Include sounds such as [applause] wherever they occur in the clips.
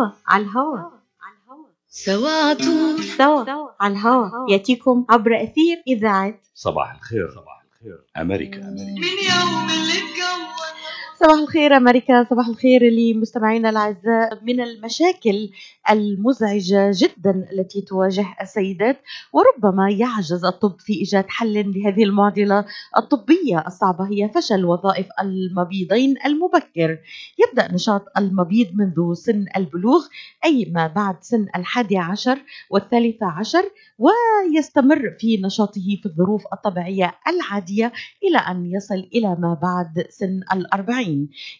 سوا على الهوا. سوا عطول سوا على الهوا. يأتيكم عبر أثير إذاعة صباح الخير. صباح الخير. أمريكا. أمريكا من يوم اللي اتكون صباح الخير أمريكا صباح الخير لمستمعينا الأعزاء. من المشاكل المزعجة جدا التي تواجه السيدات وربما يعجز الطب في إيجاد حل لهذه المعضلة الطبية الصعبة هي فشل وظائف المبيضين المبكر. يبدأ نشاط المبيض منذ سن البلوغ أي ما بعد سن الحادي عشر والثالثة عشر ويستمر في نشاطه في الظروف الطبيعية العادية إلى أن يصل إلى ما بعد سن الأربعين.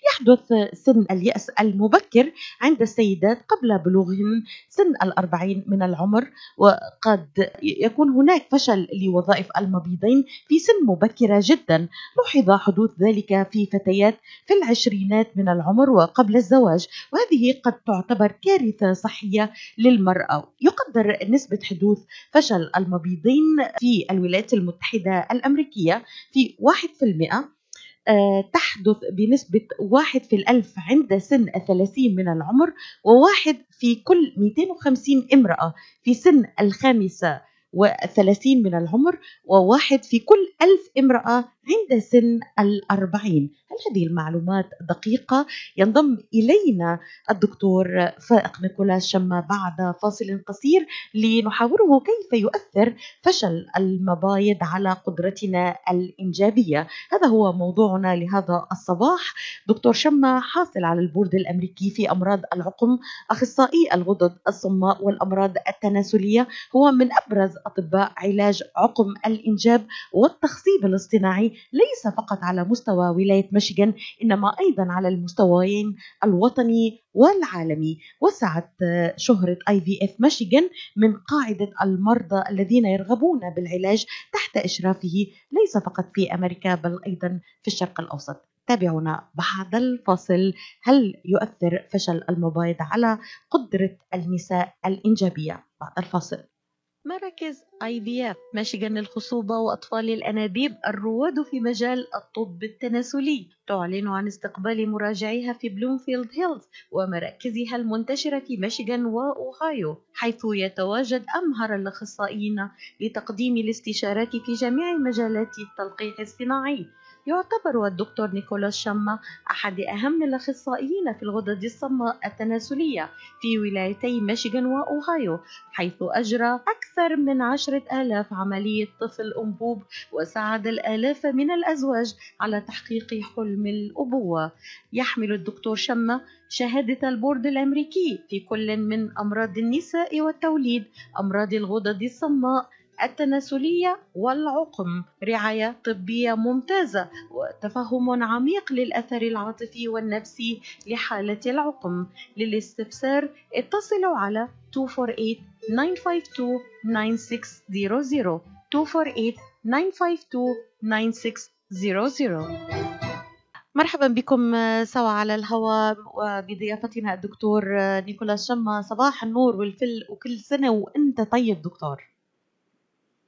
يحدث سن اليأس المبكر عند السيدات قبل بلوغهن سن الأربعين من العمر وقد يكون هناك فشل لوظائف المبيضين في سن مبكرة جدا. لاحظ حدوث ذلك في فتيات في العشرينات من العمر وقبل الزواج وهذه قد تعتبر كارثة صحية للمرأة. يقدر نسبة حدوث فشل المبيضين في الولايات المتحدة الأمريكية في 1% آه، تحدث بنسبة واحد في الألف عند سن الثلاثين من العمر وواحد في كل 250 امرأة في سن الخامسة والثلاثين من العمر وواحد في كل ألف امرأة عند سن الأربعين. هل هذه المعلومات دقيقة؟ ينضم إلينا الدكتور فائق نيكولاس شما بعد فاصل قصير لنحاوره كيف يؤثر فشل المبايض على قدرتنا الإنجابية. هذا هو موضوعنا لهذا الصباح. دكتور شما حاصل على البورد الأمريكي في أمراض العقم أخصائي الغدد الصماء والأمراض التناسلية. هو من أبرز أطباء علاج عقم الإنجاب والتخصيب الاصطناعي. ليس فقط على مستوى ولاية ميشيغان إنما أيضا على المستويين الوطني والعالمي. وسعت شهرة اي في اف ميشيغان من قاعدة المرضى الذين يرغبون بالعلاج تحت إشرافه ليس فقط في أمريكا بل أيضا في الشرق الأوسط. تابعونا بعد الفاصل. هل يؤثر فشل المبايض على قدرة النساء الإنجابية؟ بعد الفاصل. مراكز IVF ميشيغان للخصوبة وأطفال الأنابيب الرواد في مجال الطب التناسلي. تعلن عن استقبال مراجعيها في بلومفيلد هيلز ومراكزها المنتشرة في ميشيغان وأوهايو حيث يتواجد أمهر الأخصائيين لتقديم الاستشارات في جميع مجالات التلقيح الصناعي. يعتبر الدكتور نيكولاس شما أحد أهم الأخصائيين في الغدد الصماء التناسلية في ولايتي ميشيغان وأوهايو حيث أجرى أكثر من عشرة آلاف عملية طفل أنبوب وساعد الآلاف من الأزواج على تحقيق حلم الأبوة. يحمل الدكتور شما شهادة البورد الأمريكي في كل من أمراض النساء والتوليد أمراض الغدد الصماء التناسلية والعقم رعاية طبية ممتازة وتفهم عميق للأثر العاطفي والنفسي لحالة العقم. للاستفسار اتصلوا على 248-952-9600 248-952-9600 مرحبا بكم سوا على الهواء وبضيافتنا الدكتور نيكولاس شما صباح النور والفل وكل سنة وأنت طيب دكتور.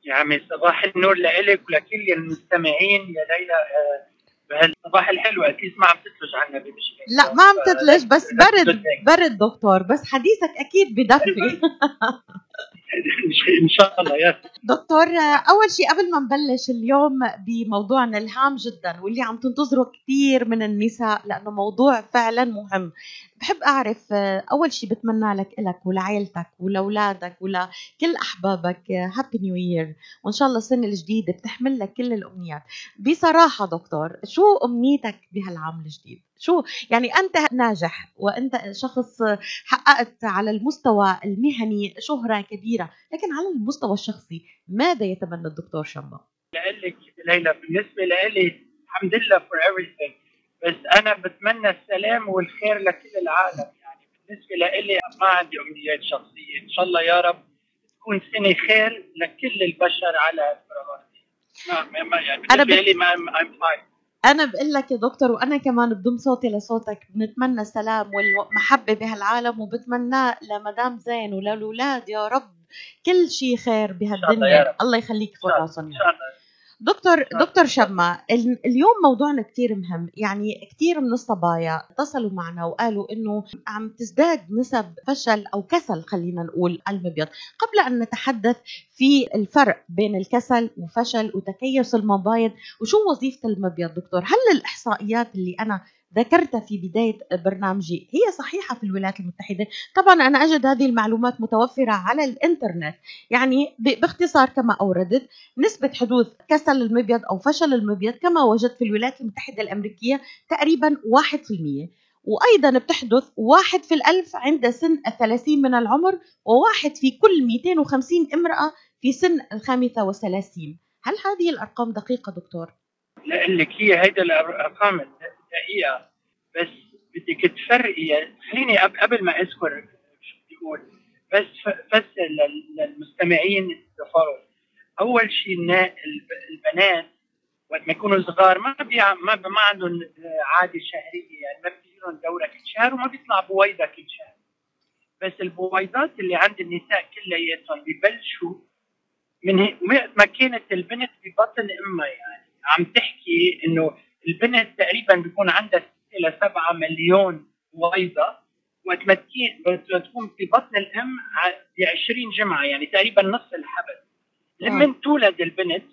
يا عمي صباح النور لإلك ولكل المستمعين يا ليلى آه، بهالصباح الحلو. أكيد ما عم تثلج عنا بمشكله لا ما عم تثلج بس [laughs] برد برد دكتور بس حديثك أكيد بدفي [laughs] إن شاء الله يا دكتور أول شيء قبل ما نبلش اليوم بموضوعنا الهام جدا واللي عم تنتظره كثير من النساء لأنه موضوع فعلا مهم. بحب أعرف أول شيء بتمنى لك لك ولعائلتك ولأولادك ولكل أحبابك هابي نيو يير وإن شاء الله السنة الجديدة بتحمل لك كل الأمنيات. بصراحة دكتور شو أمنيتك بهالعام الجديد؟ شو يعني أنت ناجح وأنت شخص حققت على المستوى المهني شهرة كبيرة لكن على المستوى الشخصي ماذا يتمنى الدكتور شما لك ليلى بالنسبة لي الحمد لله فور everything بس أنا بتمنى السلام والخير لكل العالم يعني بالنسبة لي ما عندي امنيات شخصيه إن شاء الله يا رب تكون سنة خير لكل البشر على الأرض ما يعني بالنسبة لي ما I'm fine. أنا بقول لك يا دكتور وأنا كمان بضم صوتي لصوتك بنتمنى السلام والمحبة بهالعالم وبتمناه لمدام زين وللأولاد يا رب كل شيء خير بهالدنيا. الله يخليك فوق راسهم دكتور دكتور شما ال- اليوم موضوعنا كتير مهم يعني كتير من الصبايا اتصلوا معنا وقالوا إنه عم تزداد نسب فشل أو كسل خلينا نقول المبيض. قبل أن نتحدث في الفرق بين الكسل وفشل وتكيس المبايض وشو وظيفة المبيض دكتور؟ هل الإحصائيات اللي أنا ذكرتها في بداية برنامجي. هي صحيحة في الولايات المتحدة. طبعا أنا أجد هذه المعلومات متوفرة على الإنترنت. يعني باختصار كما أوردت نسبة حدوث كسل المبيض أو فشل المبيض كما وجدت في الولايات المتحدة الأمريكية تقريبا 1% وأيضا بتحدث واحد في الألف عند سن الثلاثين من العمر وواحد في كل 250 امرأة في سن الخامسة والثلاثين. هل هذه الأرقام دقيقة دكتور؟ لك هي هيدا الأرقام الدقيقه بس بدك تفرقي خليني قبل ما أذكر شو بدي أقول. بس بس لل- للمستمعين التفاعل أول شيء البنات وقت ما يكونوا صغار ما بيع ما, ما عندهم عادة شهرية يعني ما بتجي لهم دورة كل شهر وما بيطلع بويضة كل شهر. بس البويضات اللي عند النساء كلياتهم ببلشوا من وقت ما كانت البنت ببطن أمها يعني عم تحكي إنه البنت تقريبا بيكون عندها 6 إلى 7 مليون بويضه ما تكون في بطن الأم ب 20 جمعة يعني تقريبا نص الحبل. لما تولد البنت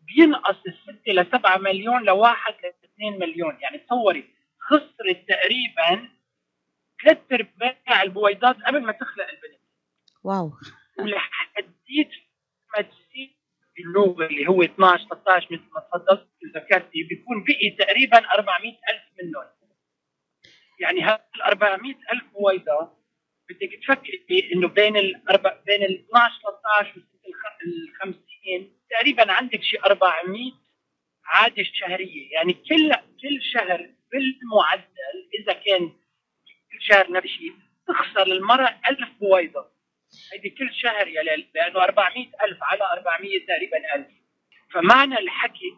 بينقص ال 6 ل 7 مليون لواحد ل 2 مليون. يعني تصوري خسرت تقريبا ثلاث أرباع البويضات قبل ما تخلق البنت. واو. ولحديت ما تصير اللغة اللي هو 12 13 مثل ما تفضلت ذكرتي بيكون بقي تقريبا 400 ألف منهم يعني هال 400 ألف بويضة بدك تفكري إنه بين ال بين ال 12 13 وال 50 تقريبا عندك شي 400 عاده شهرية. يعني كل كل شهر بالمعدل إذا كان كل شهر نفس الشيء تخسر المرأة 1000 بويضه هيدي كل شهر يا ليل لأنه 400 ألف على 400 تقريبا 1000 فمعنى الحكي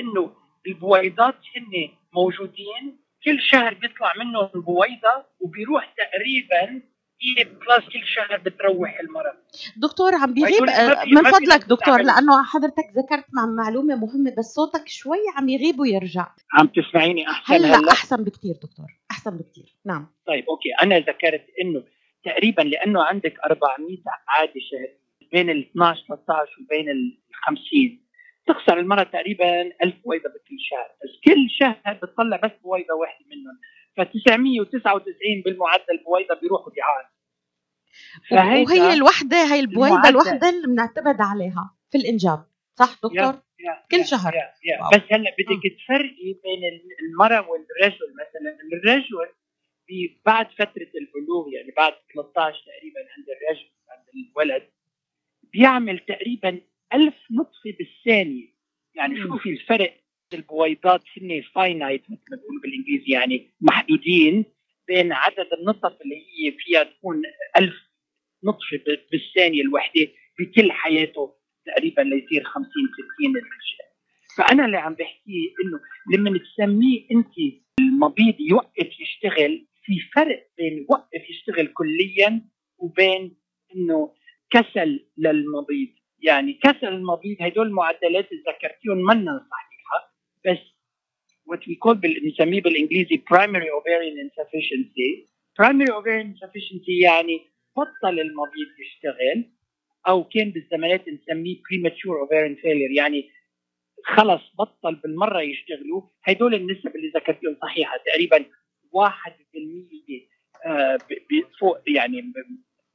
إنه البويضات هن موجودين كل شهر بيطلع منهم بويضة وبيروح تقريبا اي بلس كل شهر بتروح المراه دكتور عم بيغيب آه، من فضلك دكتور. لأنه حضرتك ذكرت مع معلومة مهمة بس صوتك شوي عم يغيب ويرجع. عم تسمعيني أحسن هلأ هلأ. أحسن بكتير دكتور أحسن بكتير. نعم. طيب أوكي. أنا ذكرت إنه تقريبا لأنه عندك 400 عاده شهريه بين ال 12 13 وبين ال 50 تخسر المراه تقريبا 1000 بويضه بكل شهر بس كل شهر بتطلع بس بويضه واحدة منهم ف 999 بالمعدل بويضه بيروحوا بيعاد فهيدا- وهي الوحدة هي البويضة. الوحدة اللي بنعتمد عليها في الإنجاب صح دكتور؟ yeah- yeah- كل yeah- شهر. yeah- yeah. بس هلأ بدك تفرقي بين ال- المراه والرجل مثلا الرجل بعد فترة البلوغ يعني بعد 13 تقريبا عند الرجل عند الولد بيعمل تقريبا ألف نطفة بالثانية. يعني. شوفي الفرق البويضات هن finite مثل ما بيقولوا بالإنجليزي يعني محدودين بين عدد النطف اللي هي فيها تكون ألف نطفة بالثانية الوحدة بكل حياته تقريبا ليصير 50 60 الرجال فأنا اللي عم بحكيه إنه لما تسميه انت المبيض يوقف يشتغل في فرق بين يوقف يشتغل كليا وبين إنه كسل للمبيض يعني كسل المبيض هدول المعدلات اللي ذكرتيهم منا صحيحة بس what we call بنسميه بالإنجليزي primary ovarian insufficiency. primary ovarian insufficiency يعني بطل المبيض يشتغل أو كان بالزمانات نسميه premature ovarian failure يعني خلص بطل بالمرة يشتغلوا. هدول النسب اللي ذكرتيهم صحيحة تقريبا 1% آه، ب- ب- فوق يعني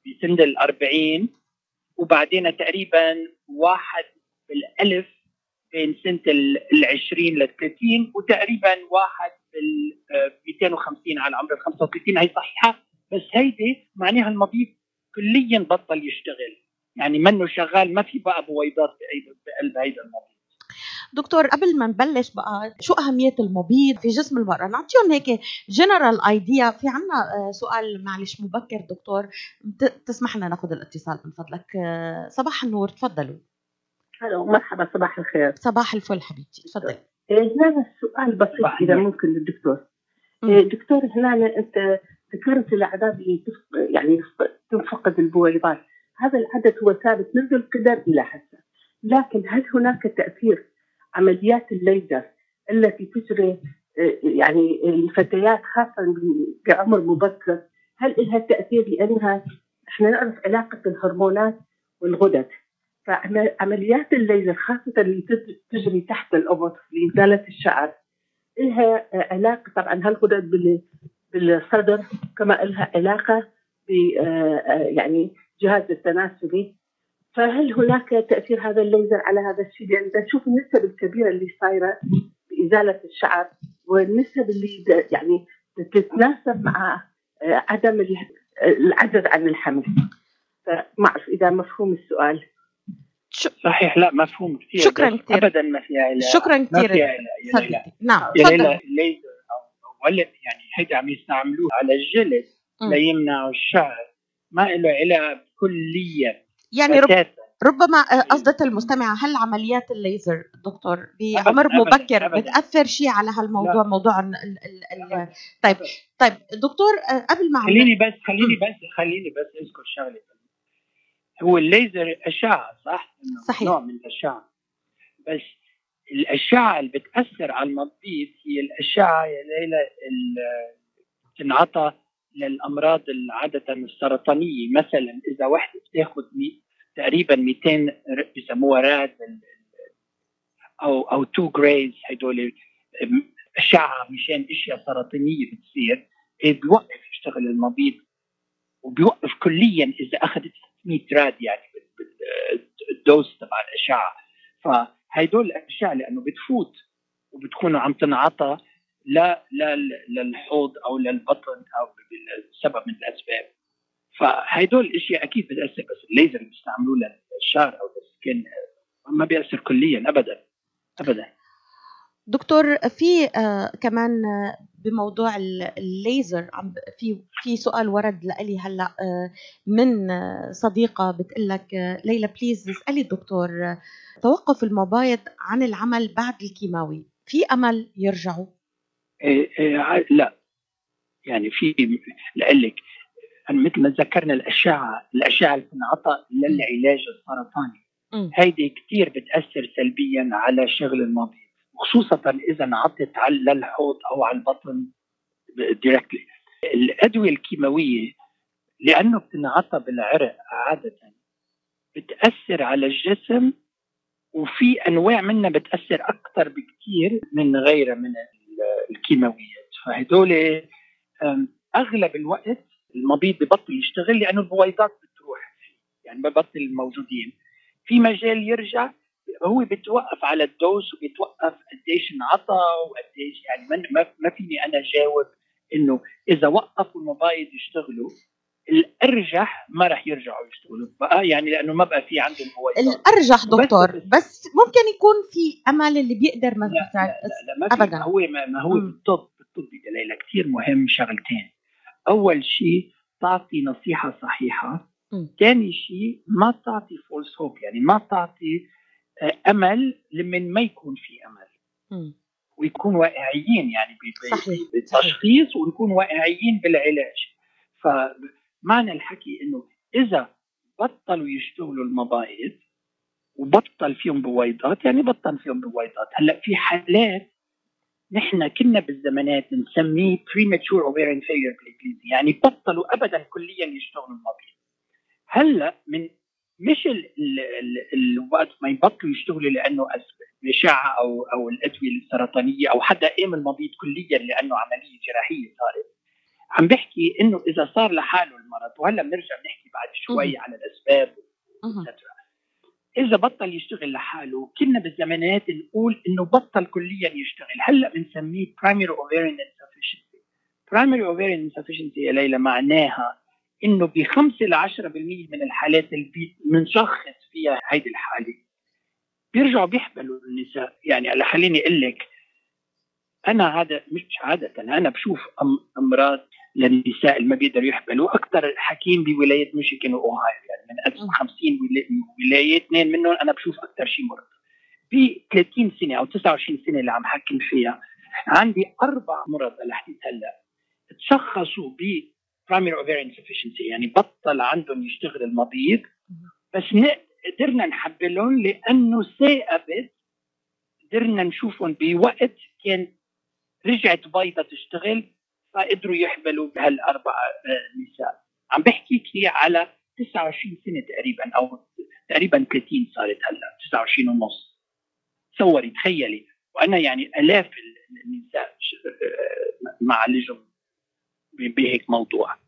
بسن ال 40 وبعدين تقريبا واحد بالألف بين سنة ال 20 لل 30 وتقريبا واحد بال آه، 250 على عمر ال 35 هي صحيحة بس هيدي معناها المبيض كليا بطل يشتغل. يعني منه شغال ما في بقى بويضات بقلب هيدا المبيض دكتور قبل ما نبلش بقى شو أهمية المبيض في جسم المرأة؟ نعطيهم هيك جنرال ايديا في عنا آه، سؤال معلش مبكر دكتور. تسمح لنا ناخذ الاتصال من فضلك. آه، صباح النور. تفضلوا. ألو مرحبا. صباح الخير. صباح الفل حبيبتي. تفضلي. إيه، هنا السؤال بسيط إذا. ممكن للدكتور. دكتور هنا أنت ذكرت الأعداد اللي يعني تنفقد البويضات. هذا العدد هو ثابت منذ القدم إلى هسه لكن هل هناك تأثير عمليات الليزر التي تجري آه، يعني الفتيات خاصة بعمر مبكر. هل لها تأثير؟ لأنها إحنا نعرف علاقة الهرمونات والغدد. فعمليات الليزر خاصة اللي تجري تحت الأبط لإزالة الشعر. لها علاقة طبعا هالغدد بالصدر كما لها علاقة ب يعني جهاز التناسلي. فهل هناك تأثير هذا الليزر على هذا الشيء؟ لأن يعني تشوف النسب الكبيرة اللي صايرة بإزالة الشعر والنسب اللي يعني تتناسب مع عدم العجز عن الحمل. فما أعرف إذا مفهوم السؤال. صحيح لا مفهوم كثير. شكرا كثير. ابدا ما في علاج شكرا كثير. نعم تفضل. الليزر أو ولا يعني هيدا عم يستعملوه على الجلد ليمنعوا الشعر. ما له علاج كليا يعني رب ربما قصدت المستمعة هل عمليات الليزر دكتور بعمر مبكر أبداً. بتأثر شيء على هالموضوع لا. موضوع ال ال ال طيب طيب دكتور قبل ما خليني بس خليني بس خليني بس أذكر شغلة. هو الليزر أشعة صح؟ صحيح. نوع من الأشعة. بس الأشعة اللي بتأثر على المبيض هي ليلى اللي تنعطى للأمراض عاده السرطانية. مثلا إذا وحده بتاخذ تقريبا 200 بسموها راد أو أو 2 جريز هدول أشعة مشان أشياء سرطانية بتصير بيوقف يشتغل المبيض وبيوقف كليا إذا أخذت 600 راد يعني الدوز تبع الأشعة. فهدول الأشعة لأنه بتفوت وبتكون عم تنعطى لا لا للحوض أو للبطن أو لسبب من الأسباب. فهدول الاشياء أكيد بتأثر بس الليزر اللي بيستعملوه للشعر أو للسكن ما بيأثر كليا ابدا ابدا دكتور في آه كمان بموضوع الليزر عم في في سؤال ورد لإلي هلأ آه من صديقة بتقول لك آه ليلى بليز اسألي الدكتور توقف المبايض عن العمل بعد الكيماوي في أمل يرجعوا؟ إيه إيه لا يعني في لك مثل ما ذكرنا الأشعة الأشعة اللي بتنعطى للعلاج السرطاني. هيدي كثير بتأثر سلبيا على شغل المبيض خصوصا اذا انعطت على للحوض أو على البطن دايركتلي الأدوية الكيماوية لأنه بتنعطى بالعرق عادة بتأثر على الجسم وفي أنواع منها بتأثر أكثر بكثير من غيرها من الكيماويات. فهدول أغلب الوقت المبيض ببطل يشتغل لأنه البويضات بتروح يعني ببطل موجودين في مجال يرجع هو بتوقف على الدوز وبيتوقف قديش انعطى وقديش يعني ما ما فيني أنا جاوب إنه إذا وقفوا المبايض يشتغلوا الأرجح ما راح يرجعوا يشتغلوا. بقى يعني لأنه ما بقى في عندهم بويضات. الأرجح دكتور بس, بس ممكن يكون في أمل اللي بيقدر ما لا, لا, لا, لا ما ابدا. هو ما, ما هو بالطب بالطب ليلى كثير مهم شغلتين. أول شيء تعطي نصيحة صحيحة. ثاني شيء ما تعطي فولس هوب يعني ما تعطي آه، أمل لمن ما يكون في أمل. م. ويكون واقعيين يعني بالتشخيص ونكون واقعيين بالعلاج. فمعنى الحكي إنه إذا بطلوا يشتغلوا المبايض وبطل فيهم بويضات يعني بطل فيهم بويضات. هلأ في حالات نحن كنا بالزمانات نسميه premature ovarian failure بالانجليزي يعني بطلوا ابدا كليا يشتغلوا المبيض هلأ من مش الوقت ما يبطلوا يشتغلوا لأنه الاشعه أو أو الأدوية السرطانية أو حدا قام المبيض كليا لأنه عملية جراحية صارت. عم بحكي إنه إذا صار لحاله المرض وهلأ بنرجع بنحكي بعد شوي على الأسباب إذا بطل يشتغل لحاله كنا بالزمانات نقول إنه بطل كليا يشتغل. هلأ بنسميه primary ovarian insufficiency. primary ovarian insufficiency يا ليلى معناها إنه ب 5 ل 10% من الحالات اللي بنشخص فيها هيدي الحالة. بيرجعوا بيحبلوا النساء. يعني هلأ خليني أقول لك أنا عادة مش عادة أنا بشوف أمراض للنساء اللي ما بيقدروا يحبلوا أكثر حكيم بولاية ميشيغان وأوهايو. يعني من 1050 ولاية اثنين منهم أنا بشوف أكثر شيء مرض. ب 30 سنة أو 29 سنة اللي عم حكم فيها عندي أربع مرضى لحديت هلا تشخصوا ب primary ovarian insufficiency يعني بطل عندهم يشتغل المبيض بس قدرنا نحبلهم لأنه ثاقبت قدرنا نشوفهم بوقت كان رجعت بيضة تشتغل. فقدروا يحبلوا بهالاربع آه، نساء. عم بحكيك على 29 سنة تقريبا أو تقريبا 30 صارت هلأ 29 ونص. تصوري تخيلي. وأنا يعني ألاف النساء آه، معالجهم بهيك موضوع.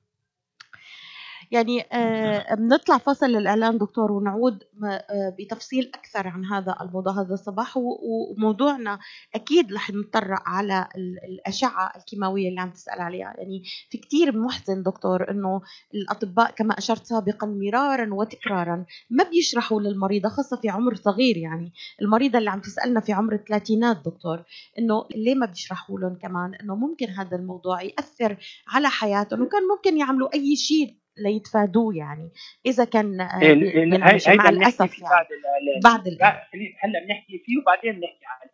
يعني آه، بنطلع فاصل الاعلان دكتور ونعود آه، بتفصيل أكثر عن هذا الموضوع هذا الصباح وموضوعنا أكيد رح نتطرق على الأشعة الكيماوية اللي عم تسأل عليها. يعني في كثير محزن دكتور إنه الأطباء كما أشرت سابقا مرارا وتكرارا ما بيشرحوا للمريضه خاصة في عمر صغير يعني المريضة اللي عم تسألنا في عمر الثلاثينات دكتور إنه ليه ما بيشرحوا لهم كمان إنه ممكن هذا الموضوع يأثر على حياتهم وكان ممكن يعملوا أي شيء ليتفادوه يعني. إذا كان يعني مع الاسف يعني. بعد هلا بنحكي فيه وبعدين بنحكي عن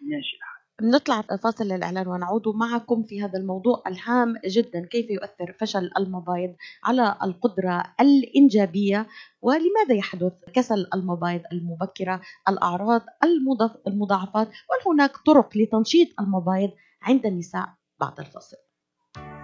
ماشي. بنطلع فاصل للإعلان ونعود معكم في هذا الموضوع الهام جدا. كيف يؤثر فشل المبايض على القدرة الإنجابية؟ ولماذا يحدث كسل المبايض المبكرة؟ الأعراض المضاعفات وهل هناك طرق لتنشيط المبايض عند النساء؟ بعد الفصل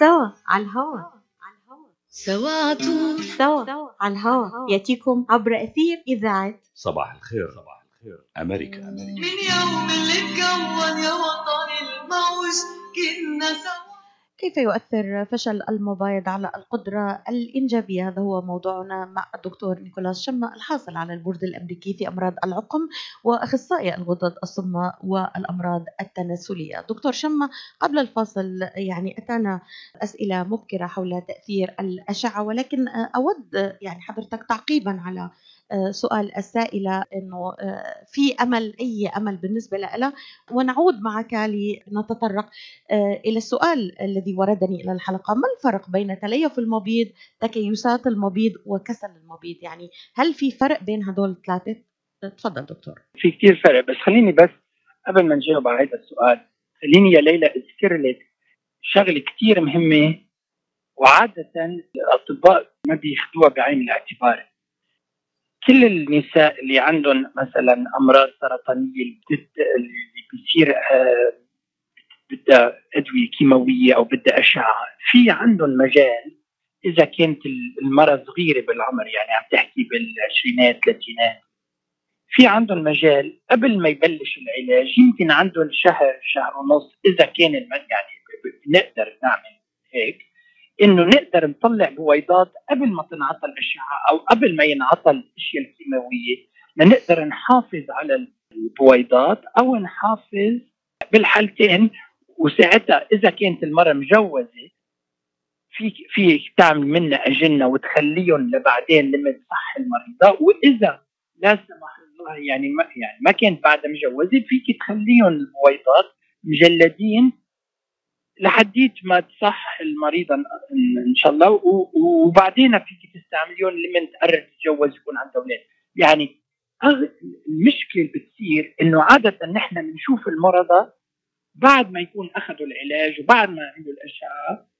سوا على الهوا. سوا عطول سوا على الهوا. يأتيكم عبر أثير إذاعة. صباح الخير. صباح الخير. أمريكا أمريكا. من يوم اللي اتكون يا وطني الموج كنا سوا. كيف يؤثر فشل المبايض على القدرة الإنجابية؟ هذا هو موضوعنا مع الدكتور نيكولاس شما الحاصل على البورد الأمريكي في أمراض العقم وأخصائي الغدد الصماء والأمراض التناسلية. دكتور شما قبل الفاصل يعني أتانا أسئلة مبكرة حول تأثير الأشعة ولكن أود يعني حضرتك تعقيبا على سؤال السائلة أنه آه، في أمل أي أمل بالنسبة لها ونعود معك لنتطرق آه، إلى السؤال الذي وردني إلى الحلقة. ما الفرق بين تليف المبيض تكيسات المبيض وكسل المبيض؟ يعني هل في فرق بين هدول الثلاثة؟ تفضل دكتور. في كثير فرق بس خليني بس قبل ما نجاوب على هذا السؤال خليني يا ليلى أذكر لك شغلة كثير مهمة وعادة الأطباء ما بياخذوها بعين الاعتبار. كل النساء اللي عندهم مثلا أمراض سرطانية اللي بيصير آه، بدها أدوية كيماوية أو بدها أشعة في عندهم مجال إذا كانت المراه صغيره بالعمر يعني عم تحكي بالعشرينات ثلاثينات. في عندهم مجال قبل ما يبلش العلاج يمكن عندهم شهر شهر ونص إذا كان يعني نقدر نعمل هيك. إنه نقدر نطلع بويضات قبل ما تنعطى الاشعه أو قبل ما ينعطى الأشياء الكيماوية. لنقدر نحافظ على البويضات أو نحافظ بالحالتين وساعتها إذا كانت المرأة مجوزة في في تعمل منا أجنة وتخليهم لبعدين لما تصح المريضة. وإذا لا سمح الله يعني ما يعني ما كانت بعدها مجوزة فيك تخليهم البويضات مجلدين لحديت ما تصح المريضه ان شاء الله. وبعدين فيك تستعمليهم لمن تقرر تتجوز يكون عندها أولاد. يعني المشكلة اللي بتصير إنه عادة نحن بنشوف المرضى بعد ما يكون أخذوا العلاج وبعد ما عملوا الأشعة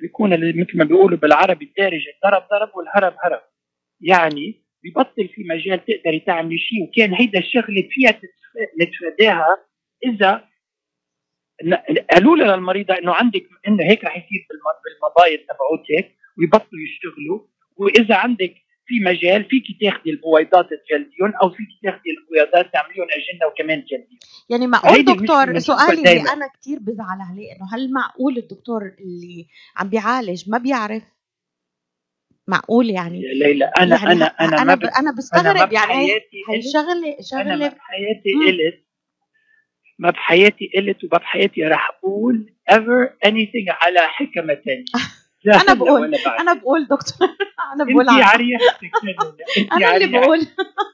بيكون مثل ما بيقولوا بالعربي الدارجة ضرب ضرب والهرب هرب. يعني ببطل في مجال تقدري تعملي شيء وكان هيدا الشغلة فيها نتفاداها إذا قالوا لها للمريضه إنه عندك إنه هيك رح يصير بالمبايض تبعوتك ويبطلوا يشتغلوا. وإذا عندك في مجال فيك تاخذي البويضات تجلديهم أو فيك تاخذي البويضات تعمليهم اجنه وكمان تجلديهم يعني معقول دكتور سؤالي اللي. أنا كثير بزعل عليه إنه هل معقول الدكتور اللي عم بيعالج ما بيعرف؟ معقول يعني؟ ليلى أنا يعني أنا أنا أنا ما ب... ما بستغرب يعني بحياتي هي قلت- شغله أنا بحياتي. قلت ما بحياتي قلت وما بحياتي راح أقول ever anything على لا أنا هلا بقول-. أنا بقول دكتور [laughs] أنا بقول انت. عريحتك أنا اللي. بقول.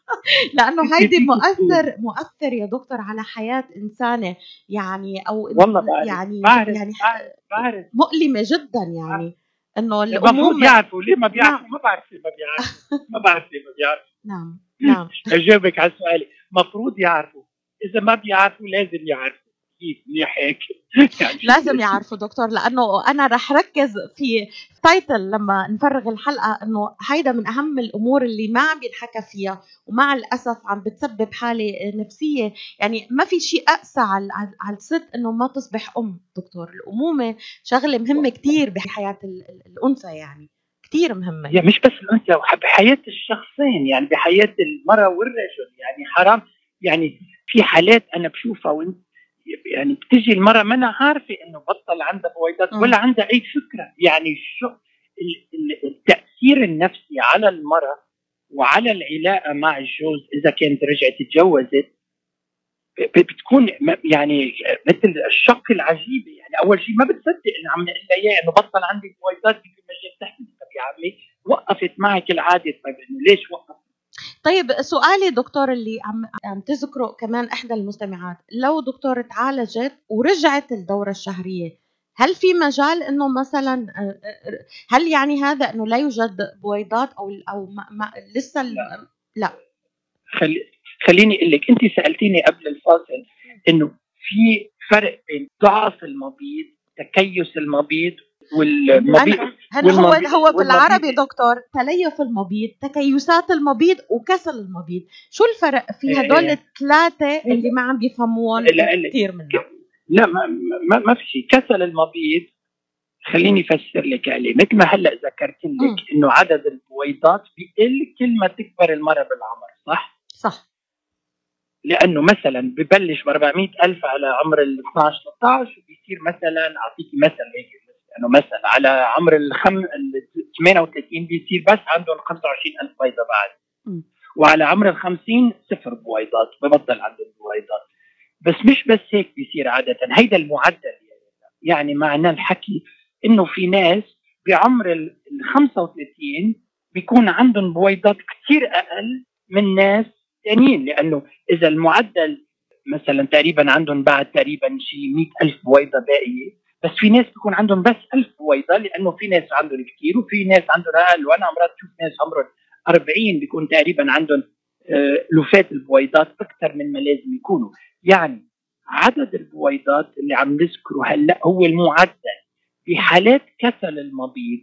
[laughs] لأنه هيدي مؤثر مؤثر يا دكتور على حياة إنسانة. يعني أو والله بعرف. يعني بعرف يعني بعرف, بعرف. مؤلمة جدا يعني. إنه المفروض الامومه يعرفوا ليه ما بيعرفوا؟ ما بعرف ليه ما بيعرفوا. ما بعرف ليه ما بيعرفوا. [laughs] نعم نعم. أجاوبك على سؤالي. مفروض يعرفوا. إذا ما بيعرفوا لازم يعرفوا. كيف منيح هيك؟ [laughs] يعني لازم يعرفوا دكتور لأنه أنا رح ركز في تايتل لما نفرغ الحلقة إنه هيدا من أهم الأمور اللي ما عم بينحكى فيها ومع الأسف عم بتسبب حالة نفسية. يعني ما في شيء أقسى على على الست إنه ما تصبح أم دكتور. الأمومة شغلة مهمة كتير بحياة ال- ال- الأنثى يعني. كتير مهمة. هي مش بس الأنثى بحياة الشخصين يعني بحياة المرأة والرجل يعني حرام. يعني في حالات أنا بشوفها وانت يعني بتجي المراه ما أنا عارفة إنه بطل عندها بويضات. ولا عندها أي فكرة يعني شو ال- ال- التأثير النفسي على المرأة وعلى العلاقة مع الجوز إذا كانت رجعت تجوزت بتكون يعني مثل الشق العجيبه يعني أول شيء ما بتصدق إنه عم نقول لها إياه إنه بطل عندك بويضات في مجال تحكي طب يا عمي وقفت معك العادة طيب إنه ليش وقفت؟ طيب سؤالي دكتور اللي عم عم تذكره كمان إحدى المستمعات. لو دكتور تعالجت ورجعت الدورة الشهرية هل في مجال إنه مثلا آه، آه، هل يعني هذا إنه لا يوجد بويضات أو أو ما ما لسه ال- خلي خليني أقول لك أنت سألتيني قبل الفاصل إنه في فرق بين ضعف المبيض تكيس المبيض والمبيض هل هو والمبيض- هو بالعربي دكتور تليف المبيض تكيسات المبيض وكسل المبيض شو الفرق في إيه. هدول الثلاثة اللي ما عم لا. كثير منا لا ما ما, ما في شيء كسل المبيض خليني افسر لك عليه مثل ما هلأ ذكرت. لك إنه عدد البويضات بيقل كل ما تكبر المراه بالعمر صح؟ صح لأنه مثلا ببلش ب 400 ألف على عمر ال 12 13 وبيصير مثلا اعطيكي مثل هيك انه مثلا على عمر الخم ال 38 بيصير بس عندهم 25 ألف بيضة بعد. وعلى عمر ال 50 صفر بويضات ببطل عندهم بويضات بس مش بس هيك بيصير عادة هيدا المعدل يعني, يعني معنى الحكي إنه في ناس بعمر ال 35 بيكون عندهم بويضات كثير أقل من ناس ثانيين لأنه إذا المعدل مثلا تقريبا عندهم بعد تقريبا شيء 100 ألف بويضة باقية بس في ناس بيكون عندهم بس 1000 بويضه لأنه في ناس عندهم كثير وفي ناس عندهم أقل. وأنا مرات بشوف ناس عمرهم 40 بيكون تقريبا عندهم آه، لفات البويضات أكثر من ما لازم يكونوا. يعني عدد البويضات اللي عم نذكره هلأ هو المعدل. في حالات كسل المبيض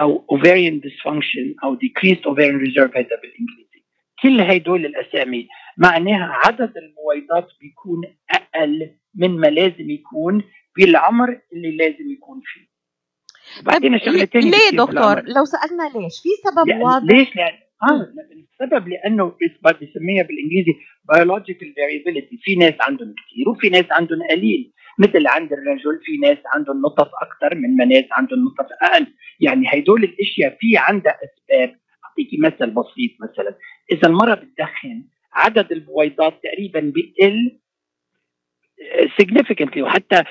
أو ovarian dysfunction أو decreased ovarian reserve هذا بالإنجليزي. كل هدول الأسامي معناها عدد البويضات بيكون أقل من ما لازم يكون بالعمر اللي لازم يكون فيه. بعدين طيب شغله ثانية ليه دكتور؟ لو سألنا ليش؟ في سبب واضح. ليش؟ لأن آه السبب لأنه بس- بيسميها بالإنجليزي biological variability. في ناس عندهم كثير وفي ناس عندهم قليل. مثل عند الرجل في ناس عندهم نطف أكثر من ما ناس عندهم نطف أقل. يعني هدول الأشياء في عندها أسباب. أعطيكي مثل بسيط مثلا. إذا المراه بتدخن عدد البويضات تقريبا بيقل significantly. وحتى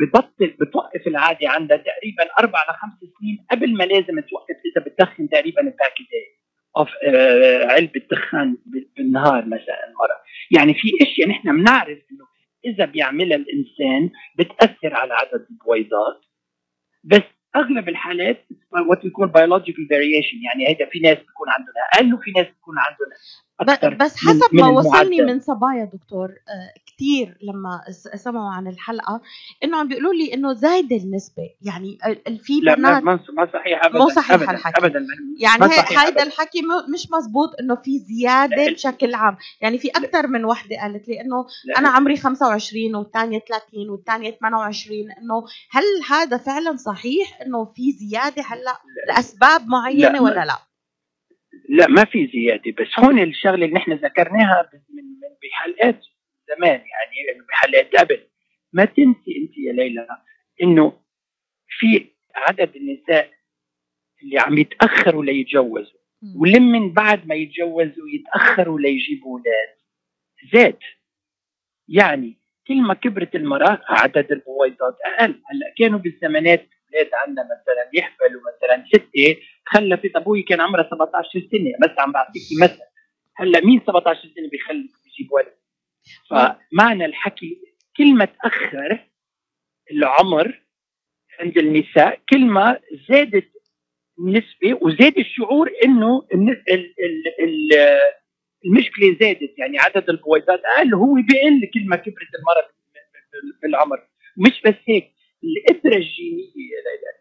ببطل بتوقف العاده عندها تقريبا أربع لخمس سنين قبل ما لازم توقف إذا بتدخن تقريبا باكيتين of آه، علبة دخان بال- بالنهار مثلا المراه يعني في أشياء نحن بنعرف إنه إذا بيعملها الإنسان بتأثر على عدد البويضات بس أغلب الحالات وات يكون biological variation يعني هيدا في ناس بيكون عندهم أقل وفي ناس بيكون عندهم أكثر بس حسب من ما وصلني. من صبايا دكتور آه، كتير لما سمعوا عن الحلقة إنه عم بيقولوا لي إنه زايده النسبة يعني في لا بنات ما ما صحيح ابدا مو صحيح ابدا الحكي. ابدا يعني هيدا أبداً. الحكي مش مزبوط إنه في زيادة لا. بشكل عام يعني في أكثر من وحدة قالت لي إنه لا. أنا عمري 25 والثانيه 30 والثانيه 28 إنه هل هذا فعلا صحيح إنه في زيادة هلأ لأسباب معينة لا، ولا لا لا ما في زيادة بس هون الشغلة اللي نحن ذكرناها من من بحلقات زمان يعني بحلقات قبل. ما تنسي أنت يا ليلى إنه في عدد النساء اللي عم يتأخروا ليتجوزوا ولم من بعد ما يتجوزوا يتأخروا ليجيبوا أولاد. زاد. يعني كل ما كبرت المرأة عدد البويضات أقل. هلأ كانوا بالزمانات أولاد عندنا مثلا يحملوا مثلا سته خلفت أبوي كان عمرها 17 سنة بس عم بعطيكي مثل. هلأ مين 17 سنة بيخلف بيجيب ولد؟ فمعنى الحكي كل ما تأخر العمر عند النساء كل ما زادت النسبة وزاد الشعور إنه المشكلة زادت. يعني عدد البويضات أقل هو بيقل كل ما كبرت المراه بالعمر. مش بس هيك القدره الجينية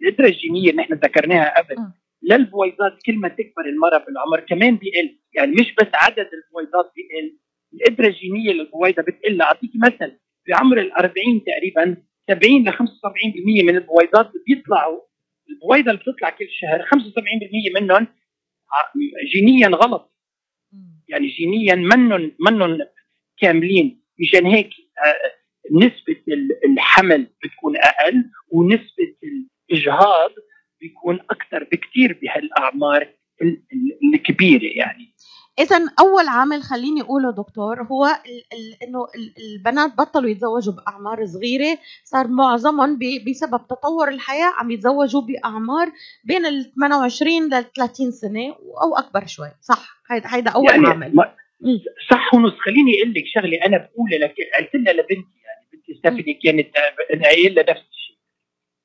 القدره الجينية اللي نحن ذكرناها قبل. للبويضات كل ما تكبر المرأة بالعمر كمان بيقل. يعني مش بس عدد البويضات بيقل القدره الجينية للبويضه بتقل. أعطيك مثل بعمر ال 40 تقريبا 70 ل 75% من البويضات بيطلعوا البويضة اللي بتطلع كل شهر 75% منهم جينيا غلط. يعني جينيا منن منن كاملين. مشان هيك نسبة الحمل بتكون أقل ونسبة الإجهاض بيكون أكثر بكثير بهالأعمار الكبيرة يعني. اذا أول عامل خليني أقوله دكتور هو إنه البنات بطلوا يتزوجوا بأعمار صغيرة صار معظمهم بسبب تطور الحياة عم يتزوجوا بأعمار بين ال 28 ل 30 سنة أو أكبر شوي صح؟ هيدا هيدا أول يعني عامل. صح ونص. خليني أقول لك شغلة أنا بقولها لك قلت لها لبنتي يعني. ستيفاني كانت لها نفس الشيء.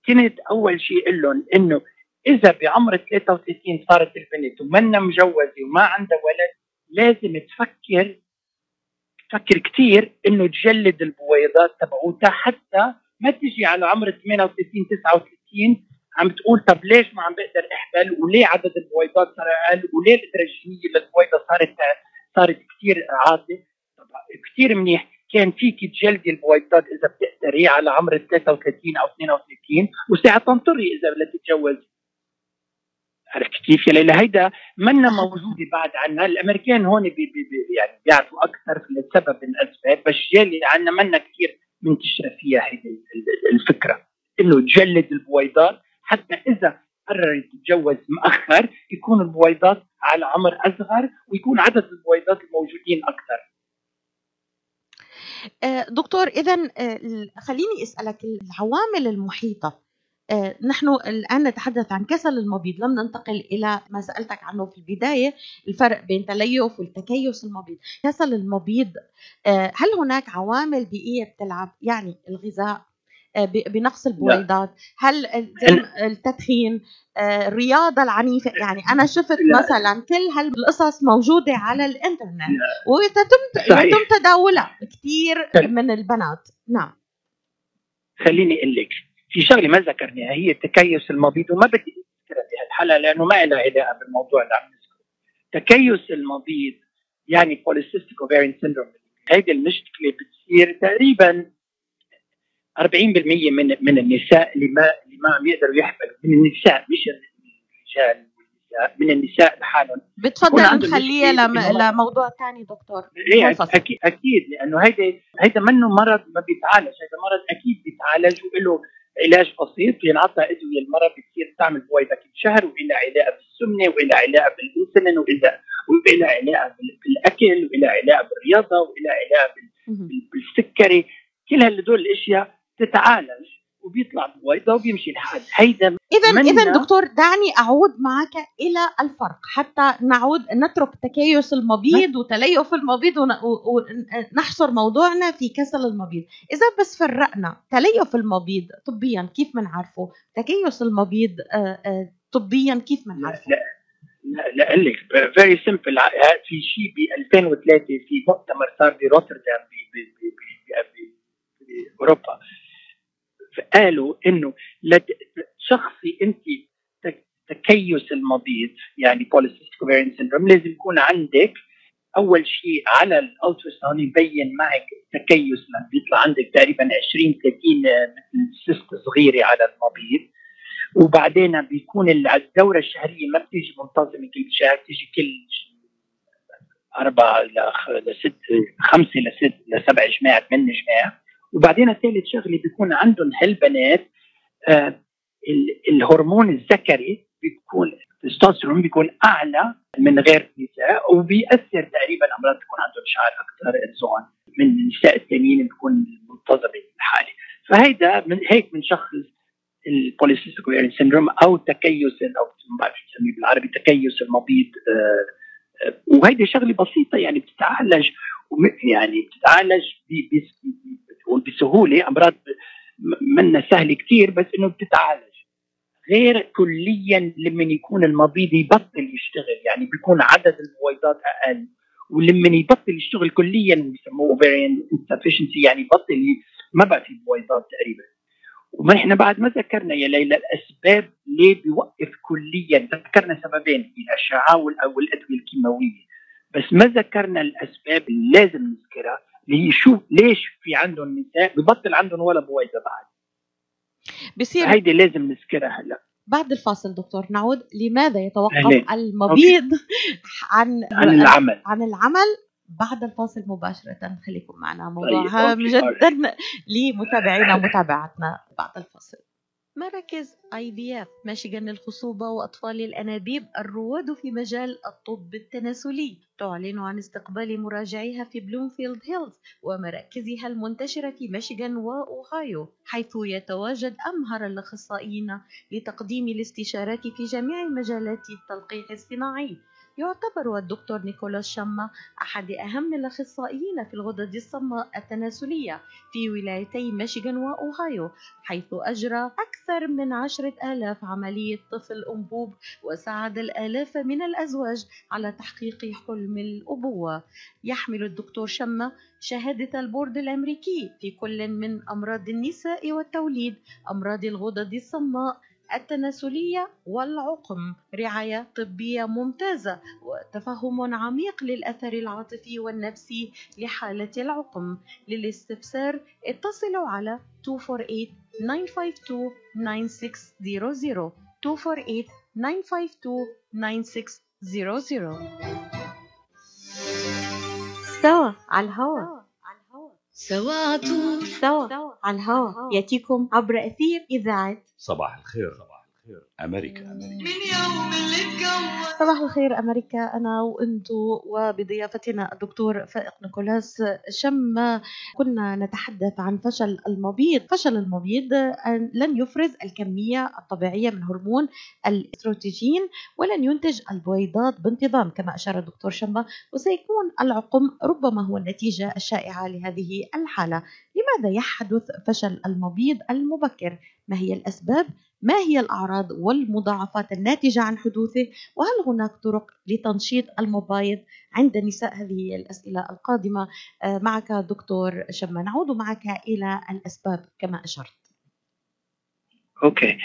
كنت أول شيء لهم إنه إذا بعمر 33 صارت البنت ومنا مجوزة وما عندها ولد لازم تفكر تفكر كثير إنه تجلد البويضات تبعوتها حتى ما تجي على عمر 38 39 عم تقول طب ليش ما عم بقدر احمل وليه عدد البويضات صار أقل؟ وليه الادراجينيه للبويضة صارت صارت كثير عاطلة؟ كثير منيح. كان فيك تجلدي البويضات إذا بتقدري على عمر 33 أو 32 وساعة تنطري إذا بدك تتجوزي. عرفت كيف؟ يا ليلى هيدا منا [laughs] موجودة بعد عنا. الأمريكان هون بي بي بي يعني بيعرفوا أكثر لسبب من الأسباب. بس جاليتنا منا كثير منتشره فيها هيدي الفكرة. إنه تجلد البويضات. حتى إذا قررت تتجوز مؤخر يكون البويضات على عمر أصغر ويكون عدد البويضات الموجودين أكثر. دكتور إذا آه، خليني أسألك العوامل المحيطة آه، نحن الآن نتحدث عن كسل المبيض لم ننتقل إلى ما سألتك عنه في البداية الفرق بين تليف والتكيس المبيض. كسل المبيض آه، هل هناك عوامل بيئية بتلعب؟ يعني الغذاء آه، بنقص البويضات. هل التدخين الرياضة العنيفة يعني أنا شفت لا. مثلا كل هالقصص موجودة على الإنترنت ويتم يتم تداولها كثير من البنات. نعم. خليني أقول لك في شغلة ما ذكرناها هي تكيس المبيض وما بدي أذكرها بهالحلقه لأنه ما لها علاقة بالموضوع اللي عم نذكره. تكيس المبيض يعني polycystic ovarian syndrome هيدي المشكلة بتصير تقريبا 40% من من النساء اللي ما اللي ما يقدروا يحملوا. من النساء مش الرجال من النساء لحالهم. بتفضل نخليها لموضوع ثاني دكتور. إيه أكيد أكيد لأنه هيدا هيدا منه مرض ما بيتعالج. هيدا مرض أكيد بيتعالج وله علاج بسيط ينعطى إدوية. المراه بتصير تعمل بويضة كل شهر وإلى علاقة بالسمنة وإلى علاقة بالإنسولين والى وإلى علاقة بالأكل وإلى علاقة بالرياضة وإلى علاقة بالسكري. كل هدول الأشياء تتعالج وبيطلع بويضة وبيمشي الحال هيدا اذا اذا دكتور دعني أعود معك إلى الفرق. حتى نعود نترك تكيس المبيض وتليف المبيض ونحصر موضوعنا في كسل المبيض. إذا بس فرقنا تليف المبيض طبيا كيف بنعرفه تكيس المبيض آه، آه، طبيا كيف بنعرفه لا لا لا لك very simple في شيء ب 2003 في مؤتمر صار بروتردام باوروبا قالوا إنه شخصي أنت تكيس المبيض يعني polycystic ovarian syndrome لازم يكون عندك أول شيء على ال ultrasound يبين معك تكيس لما بيطلع عندك تقريبا 20 30 مثل cyst صغيرة على المبيض وبعدين بيكون الدورة الشهرية ما بتيجي منتظمة كل شهر بتيجي كل أربعة لست خمسة لست لسبع جماع ثمان جماع وبعدين ثالث شغلة بيكون عندهم هالبنات آه الهرمون الذكري بيكون التستوستيرون بيكون أعلى من غير النساء وبيأثر تقريبا امراض بيكون عندهم شعر أكثر سواء من النساء الثانيين بيكون منتظمه الحالة. فهيدا من هيك بنشخص ال polycystic syndrome أو تكيس أو ما بعرف شو بالعربي تكيس المبيض آه، آه، وهيدي شغلة بسيطة يعني بتتعالج يعني بتتعالج بسهولة أمراض منا سهلة كثير بس إنه بتتعالج. غير كليا لما يكون المبيض يبطل يشتغل يعني بيكون عدد البويضات أقل. ولما يبطل يشتغل كليا بيسموه اوفرين insufficiency يعني يبطل ما بقى في بويضات تقريبا. وما إحنا بعد ما ذكرنا يا ليلى الأسباب ليه بيوقف كليا ذكرنا سببين الأشعة والادويه الكيماوية. بس ما ذكرنا الأسباب اللي لازم نذكرها شو ليش في عندهم نساء ببطل عندهم ولا بويضه بعد. بصير هيدي لازم نذكرها هلا. بعد الفاصل دكتور نعود لماذا يتوقف أهلين. المبيض عن عن العمل. عن العمل؟ بعد الفاصل مباشرة خليكم معنا. موضوع طيب. هام جدا لمتابعينا ومتابعتنا بعد الفاصل. مراكز IVF Michigan للخصوبة وأطفال الأنابيب الرواد في مجال الطب التناسلي. تعلن عن استقبال مراجعيها في بلومفيلد هيلز ومراكزها المنتشرة في ميشيغان وأوهايو حيث يتواجد أمهر الأخصائيين لتقديم الاستشارات في جميع مجالات التلقيح الصناعي. يعتبر الدكتور نيكولاس شما أحد أهم الأخصائيين في الغدد الصماء التناسلية في ولايتي ميشيغان وأوهايو حيث أجرى أكثر من عشرة آلاف عملية طفل أنبوب وساعد الآلاف من الأزواج على تحقيق حلم الأبوة. يحمل الدكتور شما شهادة البورد الأمريكي في كل من أمراض النساء والتوليد أمراض الغدد الصماء التناسلية والعقم. رعاية طبية ممتازة وتفهم عميق للأثر العاطفي والنفسي لحالة العقم. للاستفسار اتصلوا على 248 952 9600 248 952 9600 سوا على الهواء. سوا سوا على الهواء. يأتيكم عبر أثير إذاعة صباح الخير. صباح الخير أمريكا أمريكا. من يوم اللي صباح الخير أمريكا أنا وانتو وبضيافتنا الدكتور فائق نيكولاس شمة. كنا نتحدث عن فشل المبيض. فشل المبيض لن يفرز الكمية الطبيعية من هرمون الأستروتيجين ولن ينتج البويضات بانتظام. كما أشار الدكتور شمة وسيكون العقم ربما هو النتيجة الشائعة لهذه الحالة. لماذا يحدث فشل المبيض المبكر؟ ما هي الأسباب؟ ما هي الأعراض والمضاعفات الناتجة عن حدوثه؟ وهل هناك طرق لتنشيط المبايض عند النساء هذه الأسئلة القادمة؟ آه، معك دكتور شما نعود معك إلى الأسباب كما أشرت. أوكي.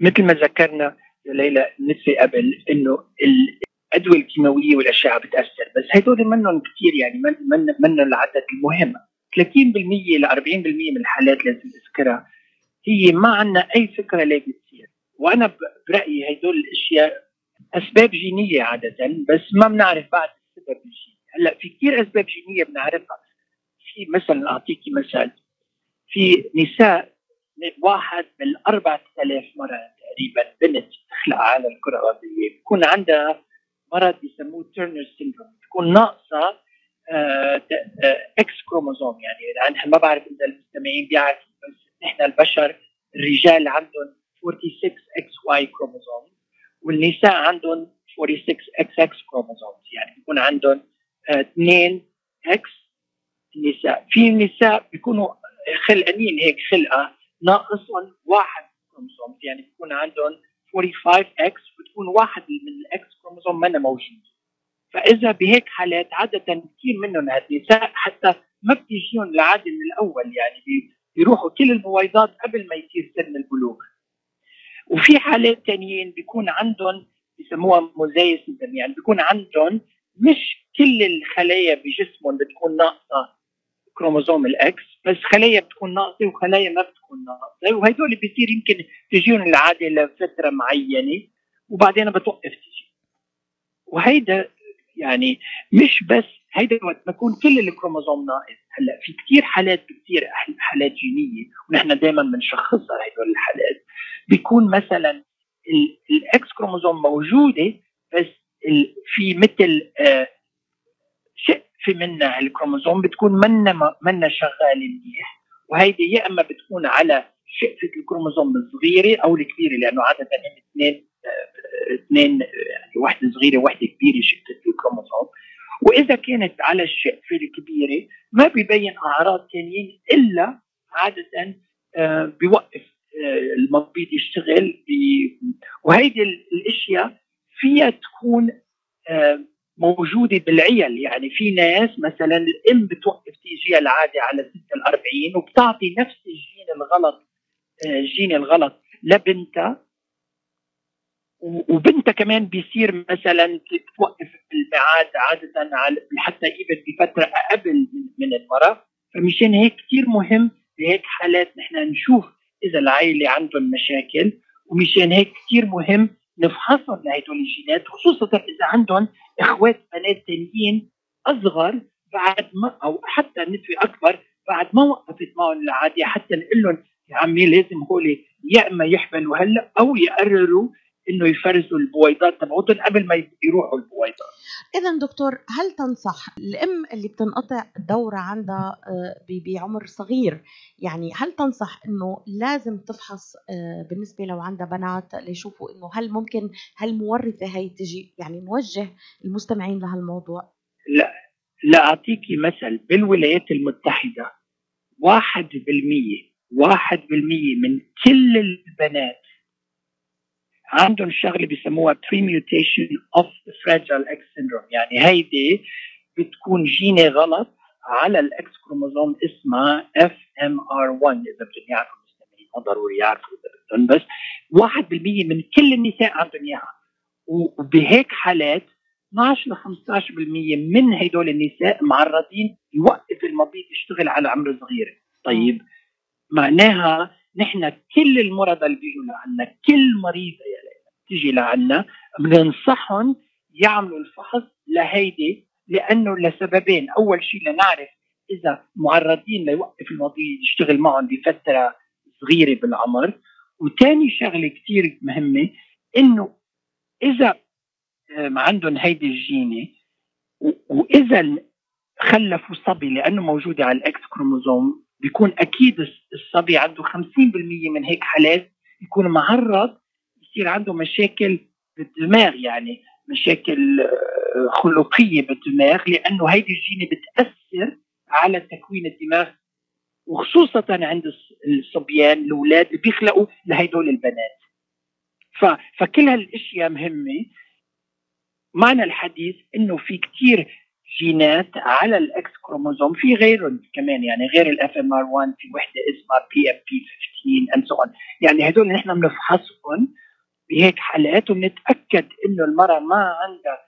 مثل ما ذكرنا ليلى نسبة قبل إنه الأدوية الكيماوية والأشعة بتأثر بس هدول منهم كثير يعني من من من العدد المهم. 30% ل 40% من الحالات لازم اذكرها هي ما عندنا أي فكرة ليه بتصير. وأنا برأيي هدول الأشياء أسباب جينية عادة بس ما بنعرف بعد السبب الجيني. هلأ في كثير أسباب جينية بنعرفها. في مثلا اعطيكي مثال. في نساء واحد من 4000 مرة تقريبا بنت تخلق على الكرة الأرضية بيكون عندها مرض بيسموه Turner syndrome بتكون ناقصة X آه، كروموزوم يعني. ما بعرف إذا المستمعين بيعرفوا بس نحن البشر الرجال عندهم 46 XY chromosome والنساء عندهم 46 إكس إكس كروموزوم يعني بيكون عندهم اثنين X النساء. في نساء بيكونوا خلقانين هيك خلقة ناقصهم واحد كروموزوم يعني بيكون عندهم 45 X بتكون واحد من ال X chromosome ما موجود. فإذا بهيك حالات عادة كثير منهم هالنساء حتى ما بتجيهم العادة من الأول. يعني بيروحوا كل البويضات قبل ما يصير سن البلوغ. وفي حالات تانيين بيكون عندهم بسموها موزايس يعني بيكون عندهم مش كل الخلايا بجسمهم بتكون ناقصة chromosome ال X بس خلايا بتكون ناقصة وخلايا ما بتكون ناقصة. وهدول بيصير يمكن تجيهم العادة لفترة معينة وبعدين بتوقف تجي. وهيدا يعني مش بس هيدا وقت بكون كل الكروموزوم ناقص. هلا في كثير حالات كثير حالات جينية ونحن دائما بنشخصها هدول الحالات. بيكون مثلا ال X chromosome موجودة بس في مثل آه، شقفه منها الكروموزوم بتكون منا منا شغالة منيح وهيدي يا إما بتكون على شقفه الكروموزوم الصغيرة أو الكبيرة لأنه عادة اثنين آه، اثنين يعني وحدة صغيرة وحدة كبيرة شقفه وإذا كانت على الشقفه الكبيرة ما بيبين أعراض ثانيين إلا عادة آه، بيوقف المبيض يشتغل وهيدي الأشياء فيها تكون آه، موجودة بالعيل. يعني في ناس مثلا الأم بتوقف تيجيها العادة على 46 وبتعطي نفس الجين الغلط آه، الجين الغلط لبنتها وبنتها كمان بيصير مثلا توقف الميعاد عادة حتى even بفترة قبل من المرأة فمشان هيك كثير مهم بهيك حالات نحن نشوف إذا العائله عندهم مشاكل. ومشان هيك كثير مهم نفحصهم لهدول الجينات خصوصا إذا عندهم إخوات بنات ثانيين أصغر بعد ما أو حتى نتفه أكبر بعد ما وقفت معهم العادي حتى نقول لهم يا عمي لازم هول يا إما يحملوا هلأ أو يقرروا إنه يفرزوا البويضات تبعوتهم قبل ما يروحوا البويضات. اذا دكتور هل تنصح الأم اللي بتنقطع الدوره عندها آه، بعمر صغير يعني هل تنصح إنه لازم تفحص آه، بالنسبة لو عندها بنات ليشوفوا إنه هل ممكن هل مورثة هي تجي؟ يعني نوجه المستمعين لهالموضوع. لا لا أعطيكي مثل. بالولايات المتحدة واحد بالمية واحد بالمية من كل البنات عندهم شغلة بيسموها premutation of fragile X syndrome يعني هيدي بتكون جيني غلط على ال X chromosome اسمها FMR1 إذا بدهم يعرفوا المستمعين. ما ضروري يعرفوا إذا بدهم بس 1% من كل النساء عندهم إياها. وبهيك حالات 12 ل 15% من هدول النساء معرضين يوقف المبيض يشتغل على عمر صغير طيب معناها نحن كل المرضى اللي بيجوا لعنا كل ليلى تيجي لعنا بننصحهم يعملوا الفحص لهيدي لأنه لسببين. أول شيء لنعرف إذا معرضين ليوقف المبيض يشتغل معهم بفترة صغيرة بالعمر. وثاني شغلة كثير مهمة إنه إذا عندهم هيدي الجينة وإذا خلفوا صبي لأنه موجودة على ال X chromosome بيكون أكيد الصبي عنده 50% من هيك حالات يكون معرض يصير عنده مشاكل بالدماغ يعني مشاكل آه، خلقية بالدماغ لأنه هيدي الجينة بتأثر على تكوين الدماغ وخصوصا عند الصبيان الأولاد اللي بيخلقوا لهدول البنات. فكل هالأشياء مهمة. معنى الحديث إنه في كثير جينات على ال X chromosome في غيرهم كمان يعني غير ال FMR1 في وحدة اسمها BMP15 and so يعني هدول نحن بنفحصهم بهيك حالات وبنتأكد إنه المرأة ما عندها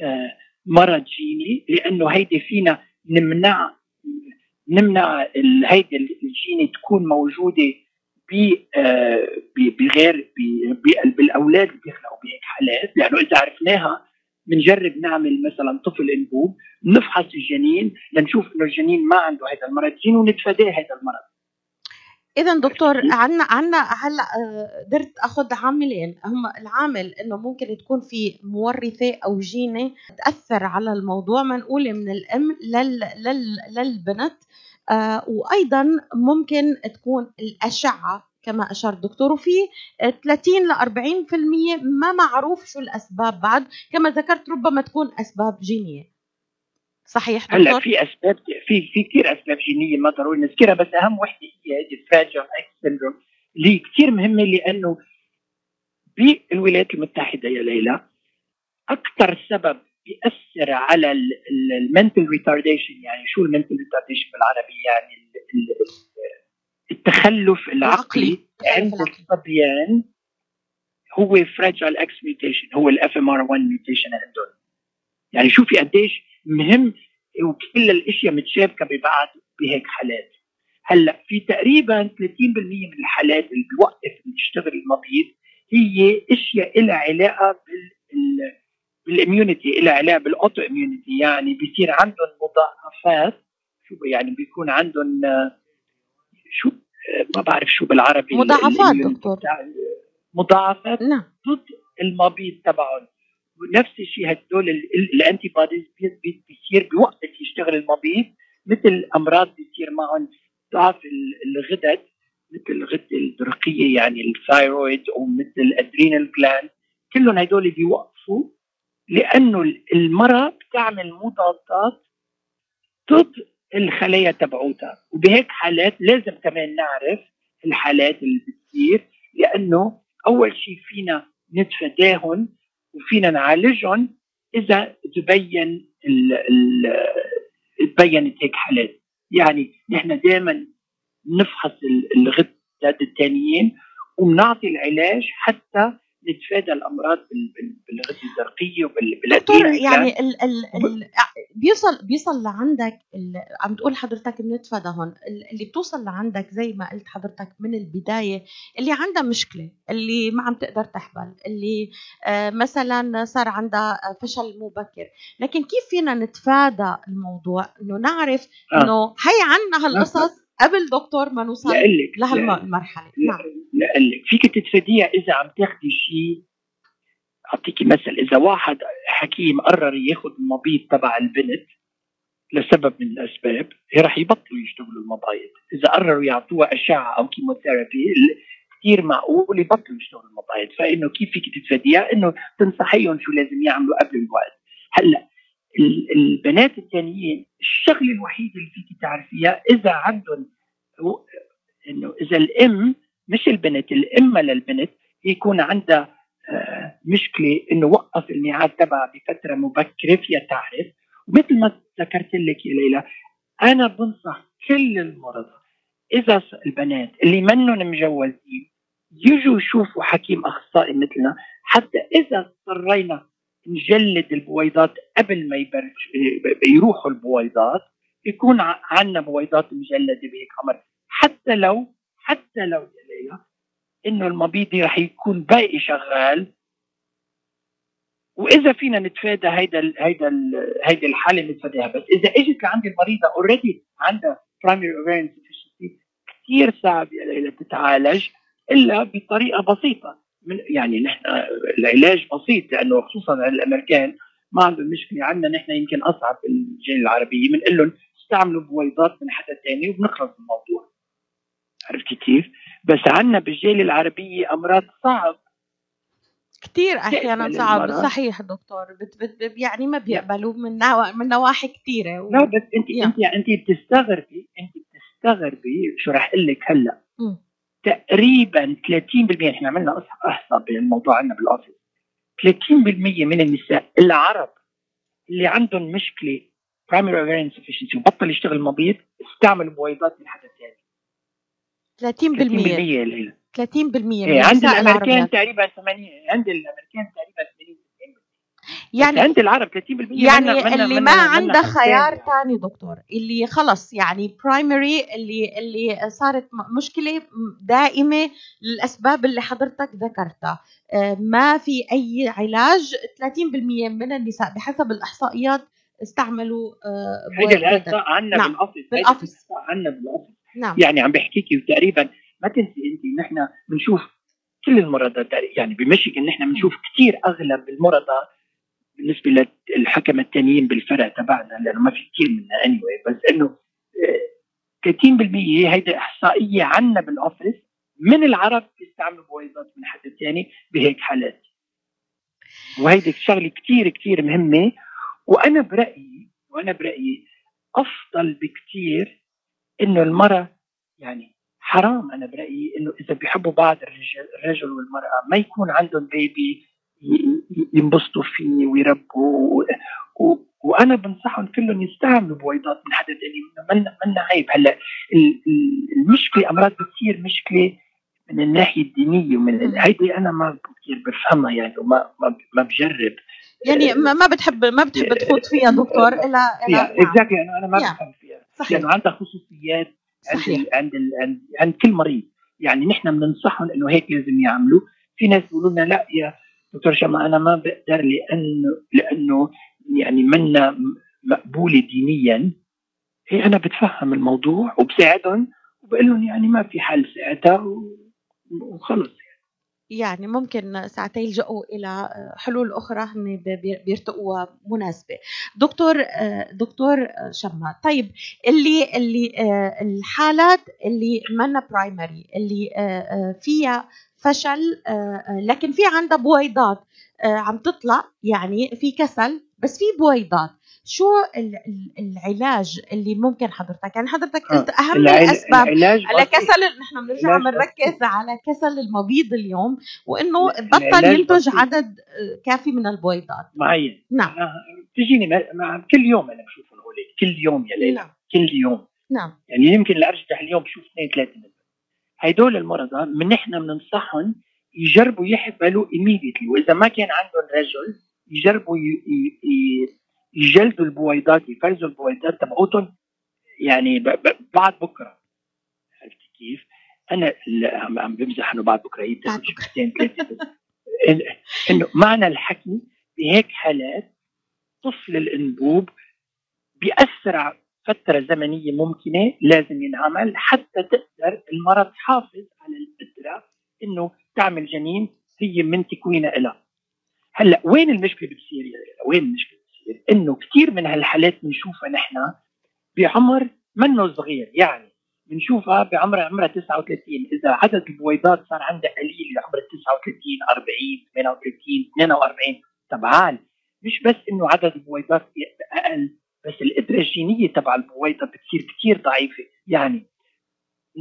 آه، مرض جيني لأنه هيدي فينا نمنع نمنع هيدي الجيني تكون موجودة آه، بغير بالأولاد اللي بيخلقوا بهيك حالات لأنه إذا عرفناها بنجرب نعمل مثلا طفل انبوب نفحص الجنين لنشوف إنه الجنين ما عنده هذا المرض جين ونتفاداه هذا المرض. اذا دكتور عنا عنا هلأ آه، قدرت أخذ عاملين هم العامل إنه ممكن تكون في مورثة أو جينة تأثر على الموضوع منقوله من الأم لل لل للبنت آه وأيضا ممكن تكون الأشعة كما أشار الدكتور وفي 30 ل 40% ما معروف شو الأسباب بعد. كما ذكرت ربما تكون أسباب جينية. صحيح دكتور؟ هلا في أسباب في في كثير أسباب جينية ما ضروري نذكرها بس أهم وحدة هي هذه fragile X syndrome اللي كثير مهمة لأنه بالولايات المتحدة يا ليلى أكثر سبب بيأثر على ال mental retardation يعني شو ال mental retardation بالعربي؟ يعني التخلف العقلي عند الصبيان هو fragile X mutation هو ال FMR 1 mutation عندهم يعني شوفي قديش مهم وكل الأشياء متشابكة ببعض بهيك حالات. هلأ في تقريبا 30% من الحالات اللي بيوقف من يشتغل المبيض هي أشياء لها علاقة بال بال immunity لها علاقة بال autoimmunity يعني بيصير عندهم مضادات شو يعني بيكون عندهم آه، شو ما بعرف شو بالعربي مضادات دكتور. مضادات نعم. ضد المبيض تبعهم. ونفس الشيء هدول ال antibodies بيصير بيوقف يشتغل المبيض مثل أمراض بيصير معهم ضعف ال- الغدد مثل الغده الدرقية يعني الثايرويد أو مثل الادرينال جلاند كلهم هدول بيوقفوا لأنه المراه بتعمل مضادات ضد الخلايا تبعوتها. وبهيك حالات لازم كمان نعرف الحالات اللي بتصير لأنه أول شيء فينا نتفاداهم وفينا نعالجهم إذا تبين تبينت هيك حالات. يعني نحن دائما نفحص ال- الغدد الثانيين وبنعطي العلاج حتى نتفادى الأمراض بال- بال- بالغدة الدرقيه وبالادرينال يعني ال ال ال بيوصل بيوصل لعندك ال عم تقول حضرتك بنتفاداهم ال- اللي بتوصل لعندك زي ما قلت حضرتك من البداية اللي عندها مشكلة اللي ما عم تقدر تحبل اللي آه مثلا صار عندها آه، فشل مبكر. لكن كيف فينا نتفادى الموضوع؟ إنه نعرف آه. إنه هي عنا هالقصص؟ قبل دكتور ما نوصل لقلك لهالمرحله نعم. لقلك فيك تتفاديها إذا عم تاخدي شيء أعطيكي مثل. إذا واحد حكيم قرر ياخذ المبيض تبع البنت لسبب من الأسباب هي رح يبطلوا يشتغلوا المبايض. إذا قرروا يعطوها أشعة أو كيموثيرابي كثير معقول يبطلوا يشتغلوا المبايض. فإنه كيف فيك تتفاديها؟ إنه تنصحيهم شو لازم يعملوا قبل الوقت. هلأ البنات الثانيين الشغله الوحيده اللي فيك تعرفيها إذا عندهم إنه إذا الأم مش البنت الأم للبنت يكون عندها آه، مشكلة إنه وقف الميعاد تبعها بفترة مبكرة فيها تعرف. ومثل ما ذكرت لك يا ليلى أنا بنصح كل المرضى إذا البنات اللي منهم مجوزين يجوا يشوفوا حكيم أخصائي مثلنا حتى إذا اضطرينا نجلد البويضات قبل ما يروحوا البويضات. يكون ع- عنا بويضات مجلدة بهيك عمر. حتى لو حتى لو إنه المبيض رح يكون باقي شغال. وإذا فينا نتفادى هيدا ال هيدا ال هيدي الحالة نتفاداها. بس إذا إجت لعندي المريضة already عندها primary deficiency كثير صعب يا ليلى تتعالج إلا بطريقة بسيطة. من يعني نحن العلاج بسيط لأنه خصوصا الأمريكان ما عندهم مشكلة عندنا نحن يمكن أصعب بالجاليه العربية بنقول لهم استعملوا بويضات من حدا ثاني وبنخلص الموضوع عرفتي كيف؟ بس عندنا بالجاليه العربية أمراض صعب كثير أحيانا صعب. صحيح دكتور بت بت بت- يعني ما بيقبلوا من نوا- من نواحي كثيره و... لا بس انت. انت أنت بتستغربي أنت بتستغربي شو رح أقول لك هلأ مم. تقريبا 30% إحنا عملنا أحصاء بالموضوع عندنا بالأوفيس. 30% من النساء العرب اللي عندهم مشكلة primary ovarian insufficiency وبطل يشتغل مبيض استعملوا بويضات من حدا ثاني 30% 30% يا ليلى 30% من إيه عند النساء الأمريكان تقريبا 80 عند الأمريكان تقريبا 80 يعني عند العرب 30% يعني منا- اللي منا- ما منا عنده خيار. تاني دكتور اللي خلص يعني primary اللي اللي صارت مشكلة دائمة للأسباب اللي حضرتك ذكرتها آه، ما في أي علاج 30% من النساء بحسب الإحصائيات استعملوا هيدا. الاحصاء عندنا نعم، بال office. الاحصاء عندنا بال office نعم يعني عم بحكيكي تقريبا ما تنسي انت نحن بنشوف كل المرضى يعني بمشيغن نحن بنشوف كثير أغلب المرضى بالنسبة للحكمه التانيين بالفرع تبعنا لأنه ما في كثير منا anyway بس إنه آه، 30% هيدي إحصائية عندنا بالاوفيس من العرب بيستعملوا بويضات من حدا ثاني بهيك حالات. وهيدي شغلة كثير كثير مهمة وأنا برأيي وأنا برأيي أفضل بكثير إنه المرأة يعني حرام أنا برأيي إنه إذا بيحبوا بعض الرجال الرجل والمرأة ما يكون عندهم بيبي ينبسطوا فيه ويربوا وأنا بنصحهم كلهم يستعملوا بويضات من حدا ثاني منا منا عيب. هلأ ال- ال- المشكلة أمراض بتصير مشكلة من الناحية الدينية ومن هيدي أنا ما كثير بفهمها يعني وما ما ما بجرب. يعني ما ما بتحب ما بتحب تخوض فيها دكتور؟ الا فيها. الا نعم. اكزاكتلي أنا أنا ما. بفهم فيها. صحيح. لأنه عندها خصوصيات عند عند, عند كل مريض. يعني نحن بننصحهم إنه هيك لازم يعملوا. في ناس بيقولوا لنا لا يا دكتور شمع أنا ما بقدر لأنه لأنه يعني منا مقبوله دينيا. هي أنا بتفهم الموضوع وبساعدهم وبقول لهم يعني ما في حل ساعتها وخلص. يعني ممكن ساعتين يلجأوا إلى حلول أخرى هن بيرتقوها مناسبة دكتور دكتور شما طيب اللي اللي آه، الحالات اللي منا برايمري اللي آه، آه، فيها فشل آه، آه، لكن في عندها بويضات آه، عم تطلع يعني في كسل بس في بويضات. شو ال- ال- العلاج اللي ممكن حضرتك؟ يعني حضرتك قلت أهم العل- الأسباب العلاج على. كسل نحن بنرجع بنركز على كسل المبيض اليوم وإنه بطل ينتج. عدد كافي من البويضات. معين. نعم. بتجيني مع- كل يوم أنا بشوفهم هوليك كل يوم يا ليلى نعم. كل يوم. نعم. يعني يمكن الارجح اليوم بشوف اثنين ثلاثة منهم هدول المرضى من نحن بننصحهم يجربوا يحبلوا immediately وإذا ما كان عندهم رجل يجربوا يجلدوا البويضات يفرزوا البويضات تبعوتهم يعني بعد بكرة عرفت كيف؟ أنا عم بمزح إنه بعد بكرة هي بعد بتاخذ. شهرين ثلاثة إنه معنى الحكي بهيك حالات طفل الإنبوب باسرع فترة زمنية ممكنة لازم ينعمل حتى تقدر المراه تحافظ على القدرة إنه تعمل جنين هي من تكوينها لها. هلأ وين المشكلة بتصير يا؟ وين المشكلة بتصير؟ إنه كثير من هالحالات بنشوفها نحن بعمر منه صغير يعني بنشوفها بعمر عمرها 39 إذا عدد البويضات صار عندها قليل بعمر 39 40 38 42 تبعال مش بس إنه عدد البويضات أقل بس القدره الجينيه تبع البويضه بتصير كثير ضعيفة. يعني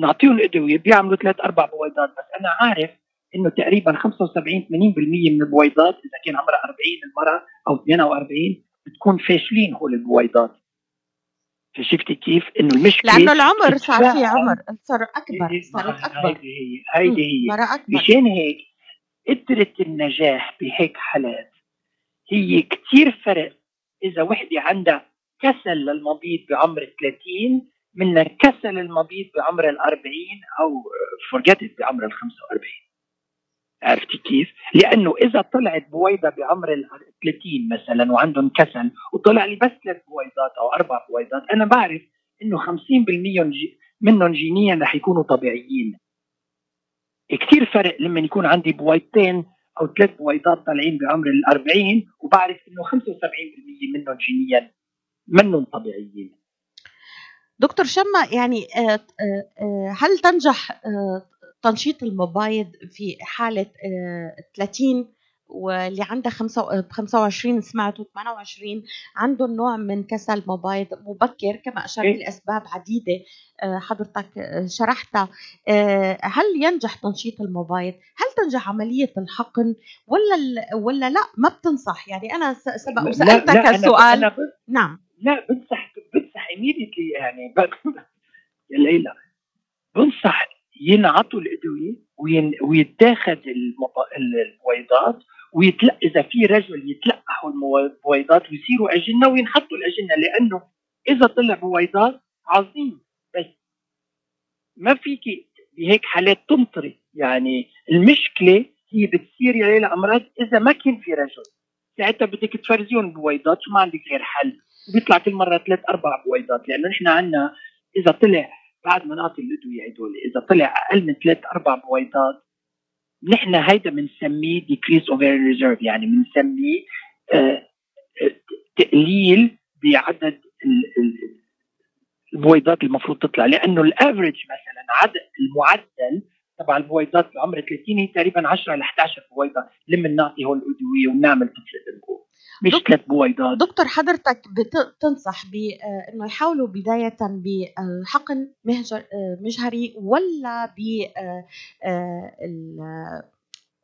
نعطيهم ادويه بيعملوا ثلاث أربع بويضات بس. أنا عارف إنه تقريبا 75 80% من البويضات إذا كان عمرها 40 المرأة أو 42 بتكون فاشلين هول البويضات شفتي كيف؟ إنه المشكلة لأنه العمر صار في. عمر. صار أكبر إيه، صارت أكبر. هيدي هي هيدي هي. مشان هيك قدرة النجاح بهيك حالات هي كتير فرق إذا وحدة عندها كسل للمبيض بعمر 30 من كسل المبيض بعمر ال 40 أو فرجتت بعمر ال 45 عرفتي كيف؟ لأنه إذا طلعت بويضة بعمر ال 30 مثلا وعندهم كسل وطلع لي بس ثلاث بويضات أو أربع بويضات أنا بعرف إنه 50% جي- منهم جينيا رح يكونوا طبيعيين. كثير فرق لما يكون عندي بويضتين أو ثلاث بويضات طالعين بعمر ال 40 وبعرف إنه 75% منهم جينيا. منهم طبيعيين. دكتور شما يعني آه، آه، آه، هل تنجح تنشيط المبايض في حالة آه، 30 واللي عندها خمسة- آه، 25 سمعتوا 28 عندهم نوع من كسل مبايض مبكر كما أشرت إيه. لأسباب عديدة آه، حضرتك شرحتها. هل ينجح تنشيط المبايض؟ هل تنجح عملية الحقن؟ ولا ولا لا؟ ما بتنصح. يعني أنا س- سبق أنا- السؤال. أنا نعم. لا بنصح بنصح immediately يعني [laughs] يا ليلى. بنصح ينعطوا الأدوية ويتاخذ البويضات ويتلق إذا في رجل يتلقحوا البويضات ويصيروا أجنة وينحطوا الأجنة لأنه إذا طلع بويضات عظيم. بس ما فيك بهيك حالات تمطري. يعني المشكلة هي بتصير يا ليلى أمراض إذا ما كان في رجل. ساعتها بدك تفرزيهم بويضات وما عندك غير حل. بيطلع كل مرة ثلاث أربع بويضات لأنه نحن عندنا إذا طلع بعد ما نعطي الأدوية هدول إذا طلع أقل من ثلاث أربع بويضات نحن هيدا بنسميه decrease ovarian reserve يعني بنسميه آه، آه، تقليل بعدد ال- ال- البويضات المفروض تطلع لأنه الافرج مثلا عدد المعدل تبع البويضات بعمر 30 هي تقريبا 10 ل 11 بويضة. لما نعطي هول الأدوية ونعمل طفل الانبوب مش ثلاث بويضات دكتور حضرتك بتنصح بانه يحاولوا بداية بحقن مهجر آه، مجهري ولا ب آه، آه،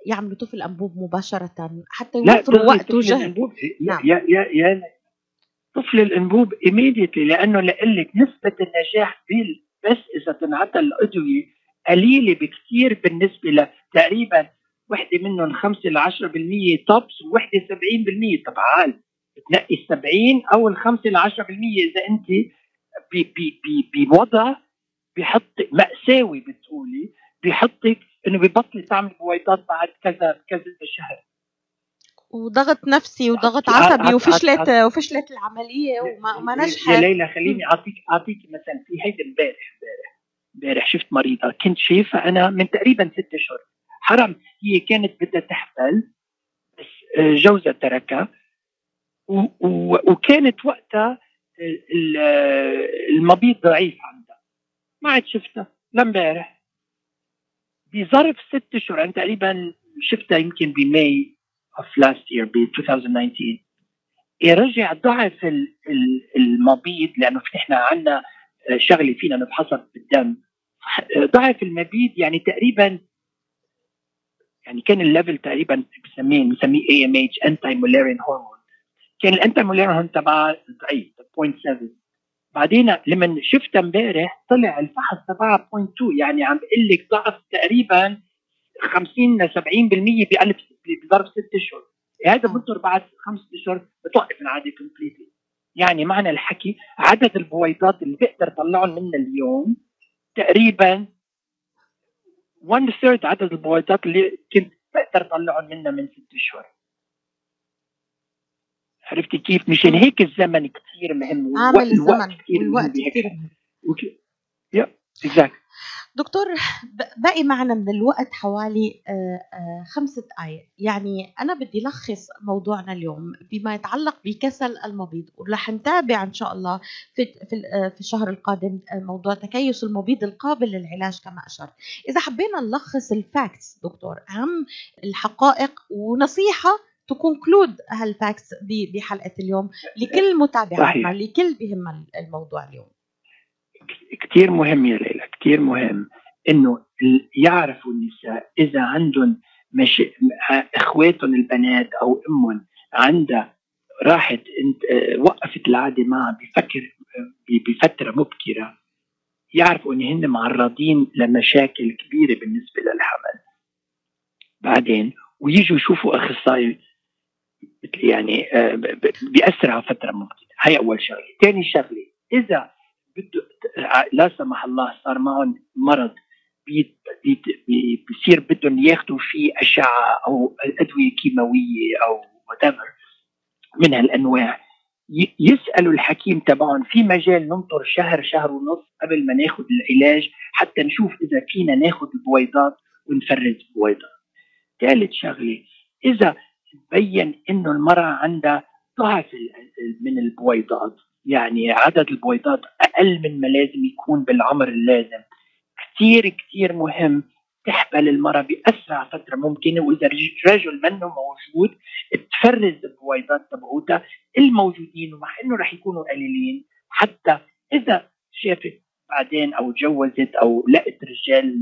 يعملوا طفل أنبوب مباشرة حتى يوفروا طفل- وقت وجهد الأنبوب نعم. يا يا يا طفل الأنبوب immediately لأنه لقول لك نسبة النجاح بال بس إذا تنعطى الأدوية قليلة بكثير بالنسبة ل تقريبا وحدة منهم 5 ل 10% توبس ووحدة 70% طب عال بتنقي ال 70 أو ال 5 ل 10% إذا أنت بوضع بحط مأساوي بتقولي بحطك إنه ببطلي تعمل بويضات بعد كذا كذا شهر. وضغط نفسي وضغط عط- عصبي عط- وفشلت وفشلت العملية وما وما يا نجحت. ليلى خليني اعطيك أعطيك مثلا في هيدي امبارح امبارح. امبارح شفت مريضة كنت شايفها أنا من تقريبا ست أشهر. حرام هي كانت بدها تحمل بس آه، جوزها تركها. وكانت وقتها ال- ال- المبيض ضعيف عندها. ما عاد شفتها لامبارح. بظرف ست أشهر أنا تقريبا شفتها يمكن ب May of last year ب 2019 رجع ضعف ال- ال- المبيض لأنه إحنا عندنا شغله فينا نفحصها بالدم. ضعف المبيض يعني تقريبا يعني كان ال level تقريبا بسميه بنسميه AMH anti-Mullerian hormone كان ال anti-Mullerian hormone تبعها ضعيف 0.7 بعدين لما شفتها امبارح طلع الفحص تبعها 0.2 يعني عم بقول لك ضعف تقريبا 50 ل 70% بألف بظرف ست أشهر. إذا بنطر بعد خمس أشهر بتوقف العادة completely يعني معنى الحكي عدد البويضات اللي بقدر طلعهم منها اليوم تقريبا 1 third عدد البويضات اللي كنت بقدر طلعهم منها من ست اشهر عرفتي كيف؟ مشان هيك الزمن كثير مهم عامل الزمن كثير مهم والوقت بهيك كثير. مهم yeah exactly دكتور باقي معنا من الوقت حوالي آه، آه، خمس دقائق يعني أنا بدي لخص موضوعنا اليوم بما يتعلق بكسل المبيض ورح نتابع إن شاء الله في آه، في الشهر القادم موضوع تكيس المبيض القابل للعلاج كما أشرت إذا حبينا نلخص ال facts دكتور أهم الحقائق ونصيحة to conclude هال facts ب- بحلقة اليوم لكل متابعتنا. لكل بهم الموضوع اليوم. كثير مهم يا ليلى كثير مهم إنه يعرفوا النساء إذا عندهم مش إخواتهم البنات أو أمهم عندها راحت وقفت العاده معها بفكر بفترة مبكرة يعرفوا إن هن معرضين لمشاكل كبيرة بالنسبة للحمل. بعدين ويجوا يشوفوا أخصائي يعني آه، بأسرع فترة ممكنة. هي أول شغلة. ثاني شغلة إذا بده لا سمح الله صار معهم مرض بيت بيت بي- بصير بدهم ياخذوا فيه أشعة أو أدوية كيماوية أو whatever من هالأنواع يسألوا الحكيم تبعهم في مجال ننطر شهر شهر ونص قبل ما ناخذ العلاج حتى نشوف إذا فينا ناخذ البويضات ونفرز البويضات. ثالث شغلة إذا تبين إنه المرأة عندها ضعف من البويضات يعني عدد البويضات أقل من ما لازم يكون بالعمر اللازم. كثير كثير مهم تحمل المرأة بأسرع فترة ممكنة وإذا رج- رجل منه موجود تفرز البويضات تبعوتها الموجودين ومع إنه رح يكونوا قليلين حتى إذا شافت بعدين أو تجوزت أو لقت رجال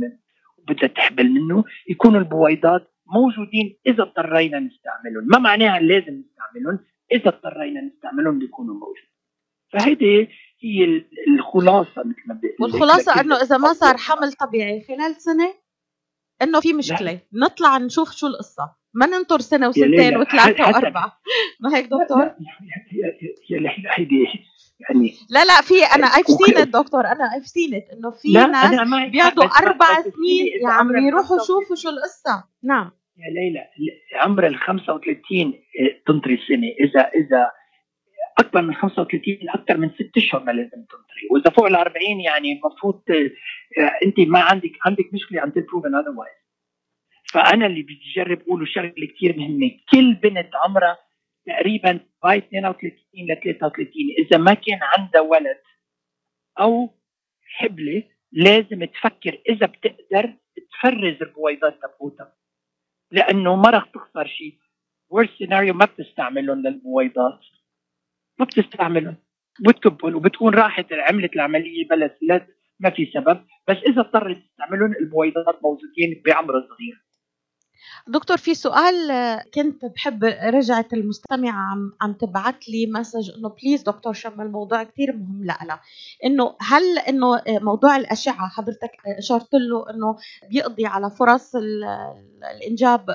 وبدها تحمل منه يكونوا البويضات موجودين إذا اضطرينا نستعملهم. ما معناها لازم نستعملهم إذا اضطرينا نستعملهم بيكونوا موجودين. فهيدي هي ال- الخلاصة مثل ما. والخلاصة إنه إذا ما صار. حمل طبيعي خلال سنة إنه في مشكلة. نطلع نشوف شو القصة. ما ننطر سنة وسنتين وثلاثة وأربعة. ما هيك لا، دكتور؟ لا، هي هي هي هيدي يعني لا لا في أنا I've seen دكتور. أنا I've seen إنه في لا ناس بيقعدوا أربع سنين يا عم عمرك يروحوا 35 شوفوا شو القصة. نعم. يا ليلى عمر ال 35 تنطري سنه اذا إذا أكبر من 35 أكثر من ست أشهر ما لازم تنطري. وإذا فوق ال 40 يعني المفروض ت- أنت ما عندك عندك مشكلة until proven otherwise. فأنا اللي بدي اجرب أقوله شغلة كثير مهمة. كل بنت عمرها تقريبا باي 32 ل 33 إذا ما كان عندها ولد أو حبلة لازم تفكر إذا بتقدر تفرز البويضات تبعوتها لأنه ما رح تخسر شيء. Worst سيناريو ما بتستعملهم للبويضات. ما بتستعملهم. بتكبهم وبتكون راحت عملت العملية بلا لا ما في سبب. بس إذا اضطرت تستعملهم البويضات موجودين بعمر صغير. دكتور في سؤال كنت بحب رجعت المستمعة عم عم تبعت لي message إنه please دكتور شم الموضوع كثير مهم لها إنه هل إنه موضوع الأشعة حضرتك اشرت له إنه بيقضي على فرص ال- ال- الإنجاب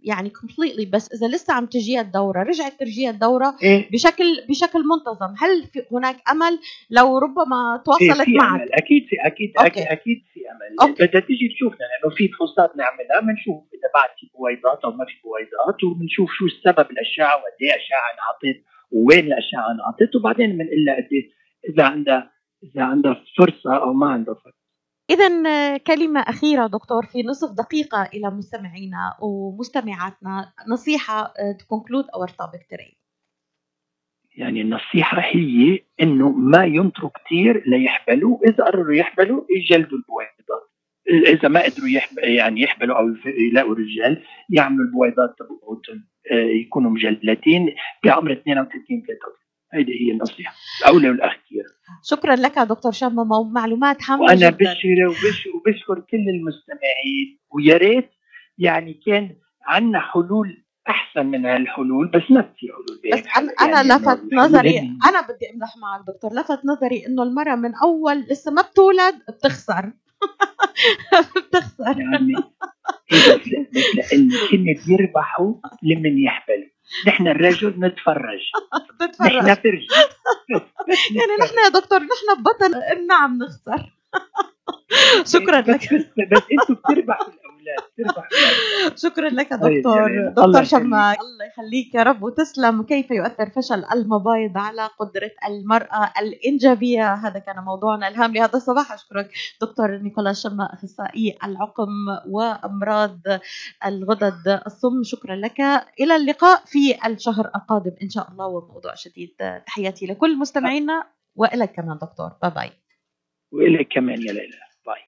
يعني completely بس إذا لسه عم تجيها الدورة رجعت تجيها الدورة إيه. بشكل بشكل منتظم. هل في هناك أمل؟ لو ربما تواصلت في معك. أمل. أكيد في أكيد okay. أكيد, في أمل. بدها تيجي تشوفنا لأنه في فحوصات نعملها بنشوف إذا بعد في بويضات أو ما في بويضات وبنشوف شو السبب الأشعة وقد إيه أشعة انعطت ووين الأشعة انعطت وبعدين بنقول لها قد إيه إذا عندها إذا عندها فرصة أو ما عندها فرصة. اذا كلمة أخيرة دكتور في نصف دقيقة إلى مستمعينا ومستمعاتنا. نصيحة to conclude our topic today. يعني النصيحة هي إنه ما ينطروا كثير ليحبلوا، إذا قرروا يحبلوا يجلدوا البويضات. إذا ما قدروا يحب يعني يحبلوا أو يلاقوا رجال يعملوا البويضات تبعوتهم آه، يكونوا مجلدين بعمر 32 33 هيدي هي النصيحة الأولى والأخيرة. شكرا لك دكتور شمم معلومات هامه جدا. بشكر وبشكر, كل المستمعين ويا ريت يعني كان عندنا حلول أحسن من هالحلول بس ما في حلول. بس أنا يعني لفت نظري أنا بدي أمزح معك دكتور لفت نظري إنه المرأة من اول لسه ما بتولد بتخسر. [laughs] بتخسر. يعني بس بس لأنه كنا بيربحوا لمن يحبلوا. نحن الرجل نتفرج. [laughs] بتتفرج نحن فرج [laughs] يعني نحن يا دكتور نحن ببطن نعم نخسر. [laughs] شكرا لك. بس, بس أنتم بتربحوا. [laughs] شكرا لك طيب دكتور. ليلى. دكتور شماك الله يخليك يا رب. وتسلم. كيف يؤثر فشل المبايض على قدرة المرأة الإنجابية؟ هذا كان موضوعنا الهام لهذا الصباح. أشكرك دكتور نيكولا شما أخصائي العقم وأمراض الغدد الصم. شكرا لك. إلى اللقاء في الشهر القادم إن شاء الله. وموضوع جديد تحياتي لكل مستمعينا. وإليك كمان دكتور. باي باي والك كمان يا ليلى.